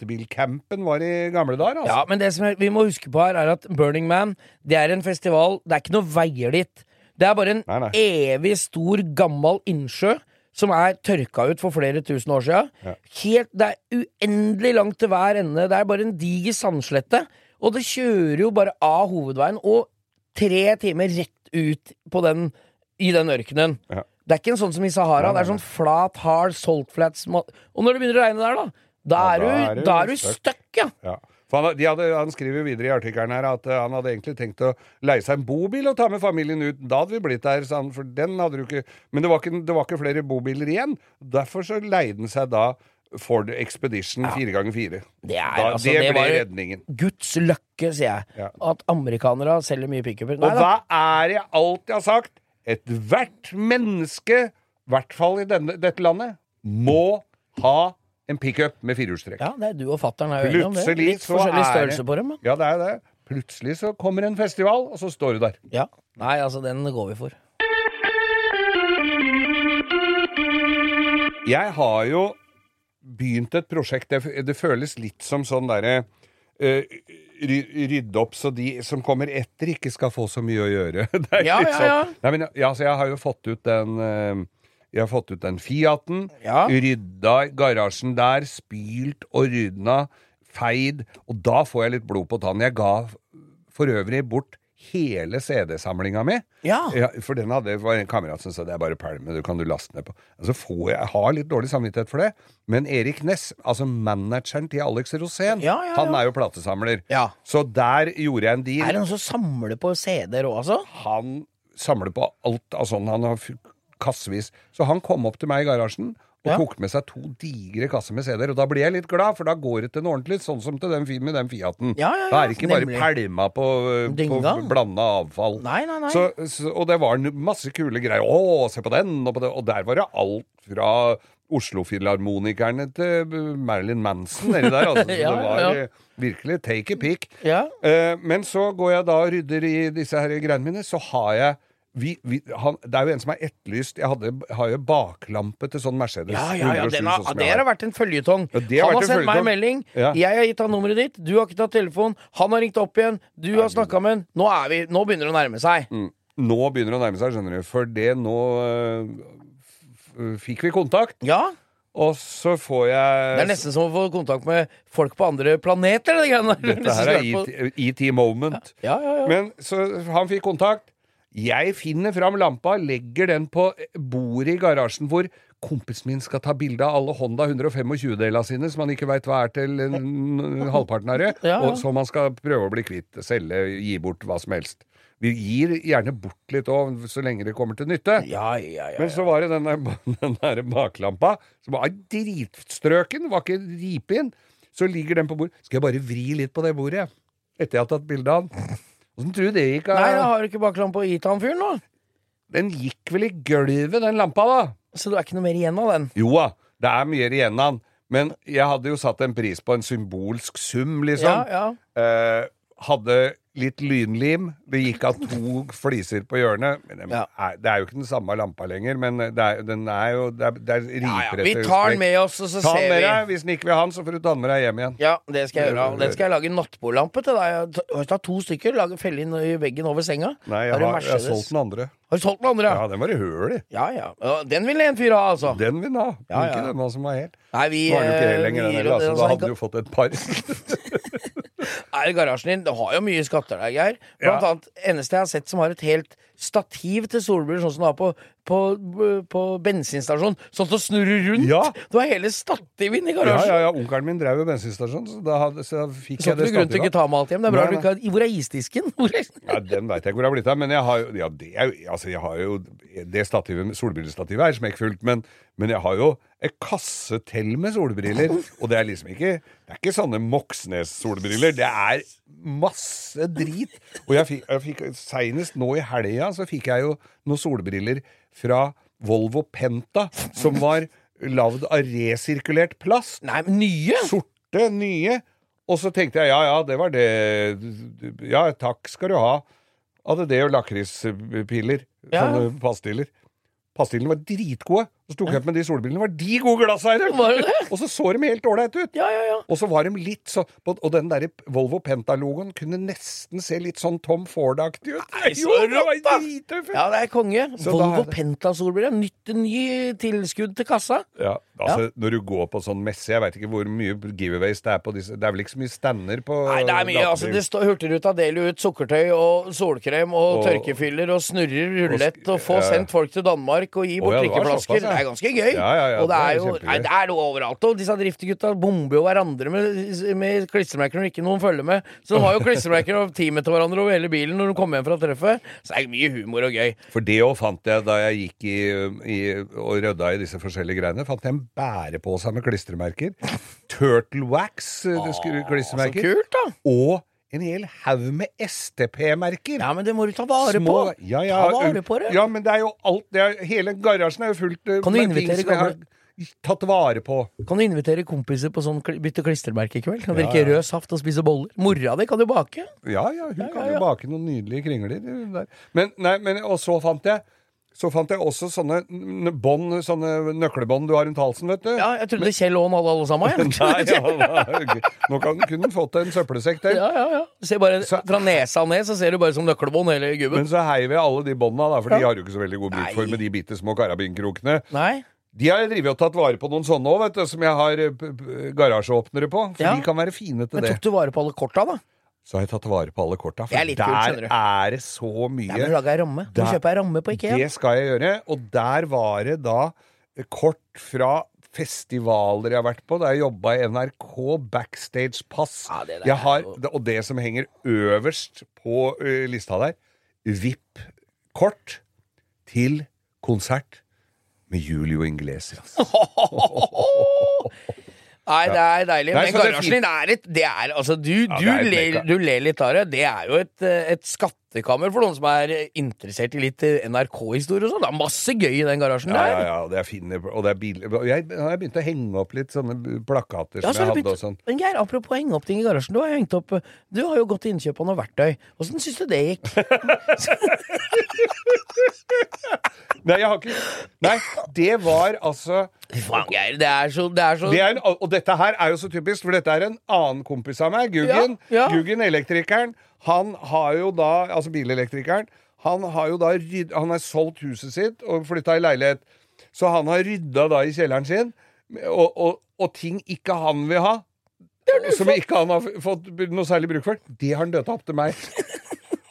Speaker 1: gatebilcampen var i gamle dager. Altså.
Speaker 2: Ja, men det som er, vi må huske på her, er at Burning Man Det er en festival Det er ikke noe veier dit. Det er bare en
Speaker 1: Nei, nei.
Speaker 2: evig stor, gammel innsjø som er tørka ut for flere tusen år siden.
Speaker 1: Ja.
Speaker 2: Helt, det er uendelig langt til hver ende. Det er bare en diger sandslette. Og det kjører jo bare av hovedveien og tre timer rett ut på den, i den ørkenen.
Speaker 1: Ja.
Speaker 2: Det er ikke en sånn som i Sahara. Det er sånn flat, hard, salt flats Og når det begynner å regne der, da, da
Speaker 1: Ja,
Speaker 2: er
Speaker 1: da er
Speaker 2: du, da er du
Speaker 1: stuck.
Speaker 2: ja.
Speaker 1: Ja. Han, de hadde, han skriver jo videre i artikkelen her at eh, han hadde egentlig tenkt å leie seg en bobil og ta med familien ut. Da hadde vi blitt der, sa han, for den hadde du ikke Men det var ikke, det var ikke flere bobiler igjen. Derfor så leide han seg da Ford Expedition 4x4.
Speaker 2: Det er,
Speaker 1: Da,
Speaker 2: altså,
Speaker 1: det
Speaker 2: det
Speaker 1: ble
Speaker 2: var
Speaker 1: redningen.
Speaker 2: Guds løkke, sier jeg.
Speaker 1: Ja.
Speaker 2: At amerikanere selger mye pickuper.
Speaker 1: Og
Speaker 2: da.
Speaker 1: hva er det jeg alltid har sagt? Ethvert menneske, i hvert fall i denne, dette landet, må ha en pickup med firehjulstrekk.
Speaker 2: Ja, det er du og fatter'n er jo enige om det.
Speaker 1: Plutselig
Speaker 2: Litt
Speaker 1: så
Speaker 2: forskjellig
Speaker 1: er
Speaker 2: størrelse på dem.
Speaker 1: Ja, det er det. Plutselig så kommer en festival, og så står du der.
Speaker 2: Ja. Nei, altså, den går vi for.
Speaker 1: Jeg har jo begynt et prosjekt Det, det føles litt som sånn derre Rydde opp så de som kommer etter, ikke skal få så mye å gjøre.
Speaker 2: Ja, ja, ja.
Speaker 1: Sånn. Nei, men, ja, så jeg har jo fått ut den eh, Jeg har fått ut den Fiaten.
Speaker 2: Ja.
Speaker 1: Rydda garasjen der. Spylt og rydda, Feid. Og da får jeg litt blod på tannen. Jeg ga for øvrig bort hele CD-samlinga mi.
Speaker 2: Ja.
Speaker 1: For den hadde var en kamerat som sa det er bare pælme, du kan du laste ned på. Altså får jeg, har litt dårlig samvittighet for det, men Erik Ness, altså manageren til Alex Rosén,
Speaker 2: Ja, ja, ja.
Speaker 1: han er jo platesamler.
Speaker 2: Ja.
Speaker 1: Så der gjorde jeg en deal.
Speaker 2: Er det noen som samler på CD-er òg, altså?
Speaker 1: Han samler på alt av sånn. Han har kassevis. Så han kom opp til meg i garasjen og
Speaker 2: Ja.
Speaker 1: tok med seg to digre kasser med CD-er. Og da blir jeg litt glad, for da går det til noe ordentlig, sånn som til den, med den Fiaten.
Speaker 2: Ja, ja,
Speaker 1: Da er det ikke bare
Speaker 2: nemlig.
Speaker 1: pælma på, på blanda avfall.
Speaker 2: Nei, nei, nei.
Speaker 1: Så, så, og det var masse kule greier. Å, se på den! Og, på det. og der var det alt fra Oslo-filharmonikerne til eh, Marilyn Manson nedi der. Altså.
Speaker 2: Ja,
Speaker 1: det var
Speaker 2: ja.
Speaker 1: eh, virkelig take a pick.
Speaker 2: Ja.
Speaker 1: Eh, men så går jeg da og rydder i disse her greiene mine, så har jeg vi, vi, han, det er jo en som er etterlyst Jeg hadde, har jo baklampe til sånn Mercedes.
Speaker 2: Ja, ja, ja,
Speaker 1: 107,
Speaker 2: den har,
Speaker 1: sånn
Speaker 2: det har vært en føljetong.
Speaker 1: Ja,
Speaker 2: han har sendt meg en melding.
Speaker 1: Ja.
Speaker 2: Jeg har gitt han nummeret ditt. Du har ikke tatt telefon. Han har ringt opp igjen. Du har snakka med han. Nå, er vi, nå begynner det å nærme seg.
Speaker 1: Mm. Nå begynner det å nærme seg, skjønner du. For det nå øh, fikk vi kontakt,
Speaker 2: Ja,
Speaker 1: og så får jeg
Speaker 2: Det er nesten som å få kontakt med folk på andre planeter. Det.
Speaker 1: Dette her er ET moment.
Speaker 2: Ja, ja, ja.
Speaker 1: Men så han fikk kontakt. Jeg finner fram lampa, legger den på bordet i garasjen hvor kompisen min skal ta bilde av alle Honda 125-delene sine, som han ikke veit hva er til en, en halvparten av det,
Speaker 2: Ja, ja.
Speaker 1: og som han skal prøve å bli kvitt. Selge, gi bort hva som helst. Vi gir gjerne bort litt òg, så lenge det kommer til nytte.
Speaker 2: Ja, ja, ja,
Speaker 1: Men så var det den der, den der baklampa, som var dritstrøken, var ikke ripin. Så ligger den på bordet. Skal jeg bare vri litt på det bordet. Etter jeg har tatt bilde av den. Åssen tror du det gikk?
Speaker 2: Nei, jeg har ikke baklampe å gi til han fyren nå.
Speaker 1: Den gikk vel i gulvet, den lampa, da?
Speaker 2: Så du er ikke noe mer igjen av den.
Speaker 1: Jo da, det er mye igjen av den. Men jeg hadde jo satt en pris på en symbolsk sum, liksom.
Speaker 2: Ja, ja.
Speaker 1: Eh, hadde litt lynlim. Det gikk av to fliser på hjørnet. Men den er, det er jo ikke den samme lampa lenger, men det er, den er jo Det er, det er
Speaker 2: Ja, ja. Vi tar den med oss, og så
Speaker 1: Ta
Speaker 2: ser vi.
Speaker 1: deg. Hvis den ikke vil ha den, så får du ta den med deg hjem igjen.
Speaker 2: Ja, det skal jeg gjøre. Den skal jeg lage nattbordlampe til deg. Ta to stykker, lage felle inn i veggen over senga.
Speaker 1: Nei, jeg
Speaker 2: Har
Speaker 1: jeg har solgt den andre.
Speaker 2: Har du solgt den andre?
Speaker 1: Ja, den var i høl i.
Speaker 2: Ja, ja. ja. Den vil en fyr ha, altså.
Speaker 1: Den vil han ha.
Speaker 2: Ja,
Speaker 1: Ikke denne som var hel.
Speaker 2: Nei, vi
Speaker 1: Nå er jo ikke
Speaker 2: eh,
Speaker 1: hel lenger, den heller. Altså,
Speaker 2: altså,
Speaker 1: da hadde du fått et par.
Speaker 2: Nei, garasjen din det har jo mye skatter der, Geir. Blant
Speaker 1: Ja.
Speaker 2: annet eneste jeg har sett som har et helt stativ til solbriller, sånn som du har på, på, på bensinstasjon. Sånn som snurrer rundt.
Speaker 1: Ja.
Speaker 2: Du har hele stativ inne
Speaker 1: i
Speaker 2: garasjen.
Speaker 1: ja, ja. Onkelen min drev jo bensinstasjon, så da, hadde, så fikk
Speaker 2: Så
Speaker 1: jeg det
Speaker 2: grunn til ikke
Speaker 1: stativet.
Speaker 2: ta med alt hjem. Det er bra
Speaker 1: Nei,
Speaker 2: du ikke har Hvor er isdisken? Hvor er...
Speaker 1: Ja, Den veit jeg hvor det har blitt av, men jeg har ja, det er, jo- altså, jeg har jo Det stativet, solbrillestativet er smekkfullt, men, men jeg har jo en kasse til med solbriller. Og det er liksom ikke Det er ikke sånne Moxnes-solbriller. Det er masse drit. Og jeg fikk, jeg fikk seinest nå i helga så fikk jeg jo noen solbriller fra Volvo Penta, som var lagd av resirkulert plast.
Speaker 2: Nei, men nye?
Speaker 1: Sorte, nye. Og så tenkte jeg ja, ja, det var det. Ja, takk skal du ha. Hadde det og lakrispiller.
Speaker 2: Ja.
Speaker 1: Sånne pastiller. Pastillene var dritgode. Så tok jeg opp med de solbrillene. Var de gode glasseiere! Og så så de helt ålreite ut.
Speaker 2: Ja, ja, ja.
Speaker 1: Og så var de litt så Og den der Volvo Penta-logoen kunne nesten se litt sånn Tom Ford-aktig ut.
Speaker 2: Nei, så rått, da! Ja, det er konge.
Speaker 1: Så
Speaker 2: Volvo Penta-solbriller. Nytt ny tilskudd til kassa.
Speaker 1: Ja, altså Når du går på sånn messe Jeg veit ikke hvor mye giveaways det er på disse Det er vel ikke så mye stander på
Speaker 2: Nei, det er mye. altså? Det står Hurtigruta deler ut sukkertøy og solkrem og,
Speaker 1: Og-
Speaker 2: tørkefyller og snurrer rulett og får
Speaker 1: ja.
Speaker 2: sendt folk til Danmark og gi bort
Speaker 1: ja,
Speaker 2: drikkeflasker. Er ganske gøy.
Speaker 1: Ja, ja, ja,
Speaker 2: og det er jo nei, det er noe overalt. Og disse driftegutta bomber jo hverandre med, med klistremerker når ikke noen følger med. Så de har jo klistremerker og teamet til hverandre over hele bilen når de kommer hjem fra treffet. Så det er mye humor og gøy.
Speaker 1: For det òg fant jeg da jeg gikk i, i, og rydda i disse forskjellige greiene. Fant jeg en bærepose med klistremerker. Turtle wax klistremerker.
Speaker 2: Så kult, da.
Speaker 1: Og en hel haug med STP-merker.
Speaker 2: Ja, men det må du ta vare på.
Speaker 1: Ja, ja,
Speaker 2: Ta vare på det.
Speaker 1: Ja, men det er jo alt det er, Hele garasjen er jo fullt
Speaker 2: Kan du
Speaker 1: med ting som jeg har tatt vare på.
Speaker 2: Kan du invitere kompiser på sånn bytte klistremerke i kveld? Kan
Speaker 1: Ja,
Speaker 2: drikke
Speaker 1: ja.
Speaker 2: rød saft og spise boller? Mora di kan du bake.
Speaker 1: Ja, ja, hun
Speaker 2: Ja,
Speaker 1: kan jo bake noen nydelige kringler der. Men, nei, men, og så fant jeg så fant jeg også sånne bånd, sånne nøklebånd du har rundt halsen, vet du.
Speaker 2: Ja, jeg trodde Kjell Aaen hadde alle sammen. jeg.
Speaker 1: Nei, ja, nå kan, kunne han fått en søppelsekk til.
Speaker 2: Ja, ja, ja. Se bare Fra nesa ned så ser du bare som nøkkelbånd hele gubben.
Speaker 1: Men så heiv jeg alle de bånda, da, for de har du ikke så veldig god bruk for med de bitte små karabinkrokene.
Speaker 2: Nei?
Speaker 1: De har jeg og tatt vare på noen sånne òg, som jeg har eh, garasjeåpnere på. For
Speaker 2: Ja.
Speaker 1: de kan være fine til
Speaker 2: Men
Speaker 1: det.
Speaker 2: tok du vare på alle korta, da?
Speaker 1: Så har jeg tatt vare på alle korta.
Speaker 2: Det er
Speaker 1: For
Speaker 2: litt kult,
Speaker 1: der
Speaker 2: du.
Speaker 1: er det så mye.
Speaker 2: Der må du lage ei ramme. Du må
Speaker 1: Der-
Speaker 2: kjøpe ei ramme på Ikea.
Speaker 1: Det skal jeg gjøre. Og der var det da kort fra festivaler jeg har vært på. Da jeg jobba i NRK, backstage-pass.
Speaker 2: Ja, det der
Speaker 1: Jeg
Speaker 2: er
Speaker 1: har, og det som henger øverst på ø, lista der, VIP-kort til konsert med Julio Inglesias.
Speaker 2: Nei, det er deilig. Men garasjen din er et det er, altså, du, du,
Speaker 1: er
Speaker 2: ler, du ler litt av det. Det er jo et, et et skattekammer for noen som er interessert i litt eh, NRK-historie og sånn. Det er masse gøy i den garasjen
Speaker 1: Ja,
Speaker 2: der.
Speaker 1: ja, ja, det er fine, og det er billig. Og Jeg jeg har begynt å henge opp litt sånne plakater
Speaker 2: Ja,
Speaker 1: som
Speaker 2: så
Speaker 1: jeg hadde
Speaker 2: begynt-
Speaker 1: og sånn.
Speaker 2: Men Geir, apropos henge opp ting i garasjen. Du har, hengt opp, du har jo gått til innkjøp av noe verktøy. Åssen syns du det gikk?
Speaker 1: Nei, jeg har ikke Nei, det var altså
Speaker 2: faen, Geir. Det er så, det er så
Speaker 1: det er en, Og dette her er jo så typisk, for dette er en annen kompis av meg, Guggen.
Speaker 2: Ja, ja.
Speaker 1: Guggen, elektrikeren. Han har jo da Altså bilelektrikeren. Han har jo da rydd, Han har solgt huset sitt og flytta i leilighet. Så han har rydda da i kjelleren sin, og, og, og ting ikke han vil ha. Som ikke han har fått noe særlig bruk for. Det har han døtta opp til meg.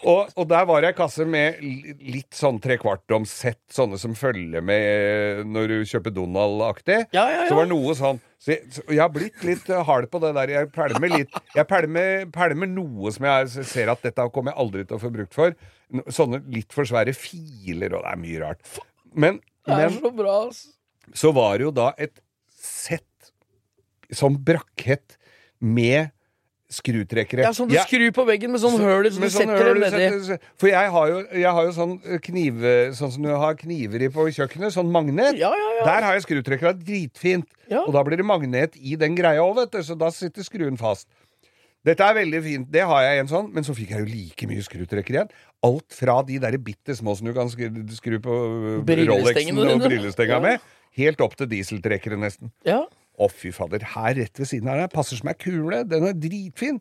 Speaker 1: Og, og der var det ei kasse med litt sånn trekvartoms sett, sånne som følger med eh, når du kjøper Donald-aktig.
Speaker 2: Ja, ja, ja.
Speaker 1: Så var det noe sånn så jeg, så jeg har blitt litt eh, hard på det der. Jeg pælmer litt Jeg pælmer, pælmer noe som jeg ser at dette kommer jeg aldri til å få brukt for. Sånne litt for svære filer, og det er mye rart. Men,
Speaker 2: Det er så bra, altså.
Speaker 1: så var det jo da et sett som brakket med skrutrekkere.
Speaker 2: Ja, sånn du
Speaker 1: ja.
Speaker 2: skrur på veggen med sånn høl som du
Speaker 1: sånn
Speaker 2: setter dem nedi.
Speaker 1: For jeg har jo, jeg har jo sånn kniv Sånn som du har kniver i på kjøkkenet. Sånn magnet.
Speaker 2: Ja, ja.
Speaker 1: Der har jeg skrutrekkere. Dritfint. Og da blir det magnet i den greia òg, vet du. Så da sitter skruen fast. Dette er veldig fint. Det har jeg en sånn. Men så fikk jeg jo like mye skrutrekkere igjen. Alt fra de der bitte små som du kan skru, skru på øh, Rolexen og
Speaker 2: Ja.
Speaker 1: med, helt opp til dieseltrekkere, nesten.
Speaker 2: Ja.
Speaker 1: Å, fy fader. Her rett ved siden av deg passer som ei kule. Den er dritfin.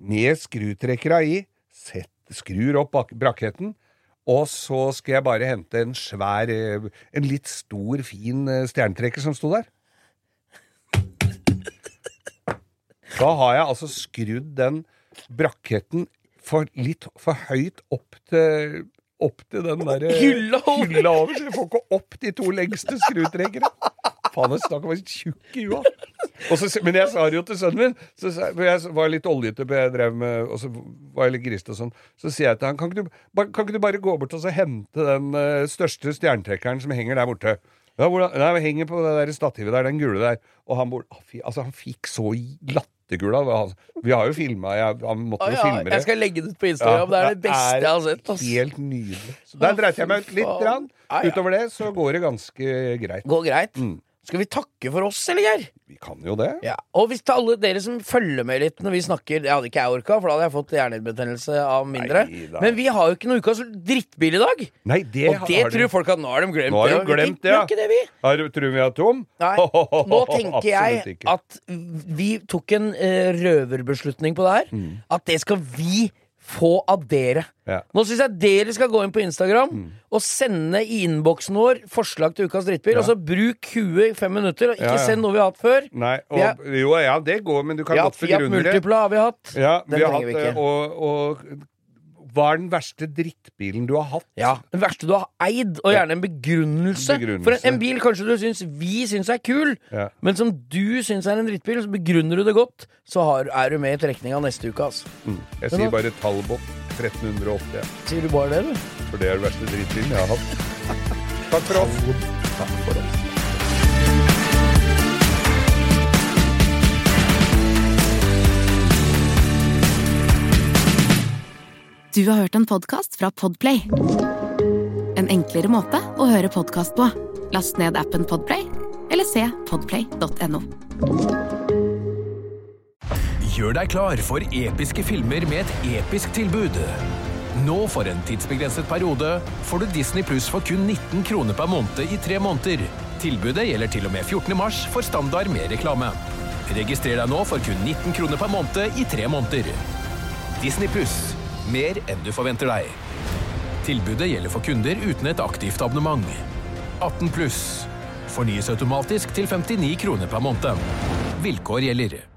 Speaker 1: Med skrutrekkera i. Sett, skrur opp bak brakketten. Og så skal jeg bare hente en svær eh, En litt stor, fin eh, stjernetrekker som sto der. Da har jeg altså skrudd den brakketten for litt for høyt opp til Opp til den derre
Speaker 2: Hylla over.
Speaker 1: så jeg får ikke opp de to lengste skrutrekkere. Faen, jeg snakker meg tjukk i huet. Men jeg sa det jo til sønnen min. Så, for jeg var litt oljete, jeg drev med, og så var jeg litt grist og sånn. Så sier jeg til han kan ikke du, kan ikke du bare gå bort og så hente den uh, største stjernetrekkeren som henger der borte? Ja, hvordan, nei, henger på det der stativet der, den gule der. Og han, bor, altså, han fikk så lattergula. Vi har jo filma, jeg, han måtte jo
Speaker 2: ja,
Speaker 1: filme det.
Speaker 2: jeg skal legge det ut på Instagram. det er det beste jeg har sett. Ass.
Speaker 1: Helt nydelig. Så der dreit jeg meg ut litt.
Speaker 2: Ja, ja.
Speaker 1: Utover det så går det ganske greit.
Speaker 2: Går greit.
Speaker 1: Mm.
Speaker 2: Skal vi takke for oss, eller, Geir?
Speaker 1: Vi kan jo det.
Speaker 2: Ja. Og hvis til alle dere som følger med litt når vi snakker Det hadde ikke jeg orka, for da hadde jeg fått hjernehinnebetennelse av mindre.
Speaker 1: Neida.
Speaker 2: Men vi har jo ikke noe ukas drittbil i dag.
Speaker 1: Nei, det
Speaker 2: og det tror
Speaker 1: de...
Speaker 2: folk at nå har de glemt
Speaker 1: Nå har de glemt det, ja.
Speaker 2: ikke det, vi.
Speaker 1: Har Tror vi er tom?
Speaker 2: Nei. Nå tenker jeg at vi tok en uh, røverbeslutning på det her.
Speaker 1: Mm.
Speaker 2: At det skal vi få av dere.
Speaker 1: Ja. Mm.
Speaker 2: Nå syns jeg dere skal gå inn på Instagram og sende i innboksen vår forslag til ukas drittbil.
Speaker 1: Ja.
Speaker 2: Og så bruk huet i fem minutter, og ikke
Speaker 1: Ja, ja.
Speaker 2: send noe vi har hatt før.
Speaker 1: Nei, og,
Speaker 2: er-
Speaker 1: jo, ja, det går, men du kan
Speaker 2: har
Speaker 1: godt
Speaker 2: Fiat
Speaker 1: begrunne det.
Speaker 2: Multipla har vi hatt.
Speaker 1: Ja,
Speaker 2: Den
Speaker 1: vi har
Speaker 2: trenger
Speaker 1: hatt
Speaker 2: vi ikke.
Speaker 1: Og, og hva er den verste drittbilen du har hatt?
Speaker 2: Ja, Den verste du har eid, og gjerne en begrunnelse.
Speaker 1: Begrunnelse.
Speaker 2: For en, en bil kanskje du syns vi syns er kul,
Speaker 1: Ja.
Speaker 2: men som du syns er en drittbil, så begrunner du det godt, så har, er du med i trekninga neste uke. Altså.
Speaker 1: Mm. Jeg
Speaker 2: Men
Speaker 1: sier bare Talbot 1380, ja.
Speaker 2: Sier du bare det, du?
Speaker 1: for det er den verste drittbilen jeg har hatt. Takk for oss. Takk for oss.
Speaker 6: Du har hørt en podkast fra Podplay. En enklere måte å høre podkast på. Last ned appen Podplay, eller se podplay.no.
Speaker 7: Gjør deg klar for episke filmer med et episk tilbud. Nå for en tidsbegrenset periode får du Disney Pluss for kun 19 kroner per måned i tre måneder. Tilbudet gjelder til og med 14. mars for standard med reklame. Registrer deg nå for kun 19 kroner per måned i tre måneder. Disney Pluss. Mer enn du forventer deg. Tilbudet gjelder for kunder uten et aktivt abonnement. 18 pluss. Fornyes automatisk til 59 kroner per måned. Vilkår gjelder.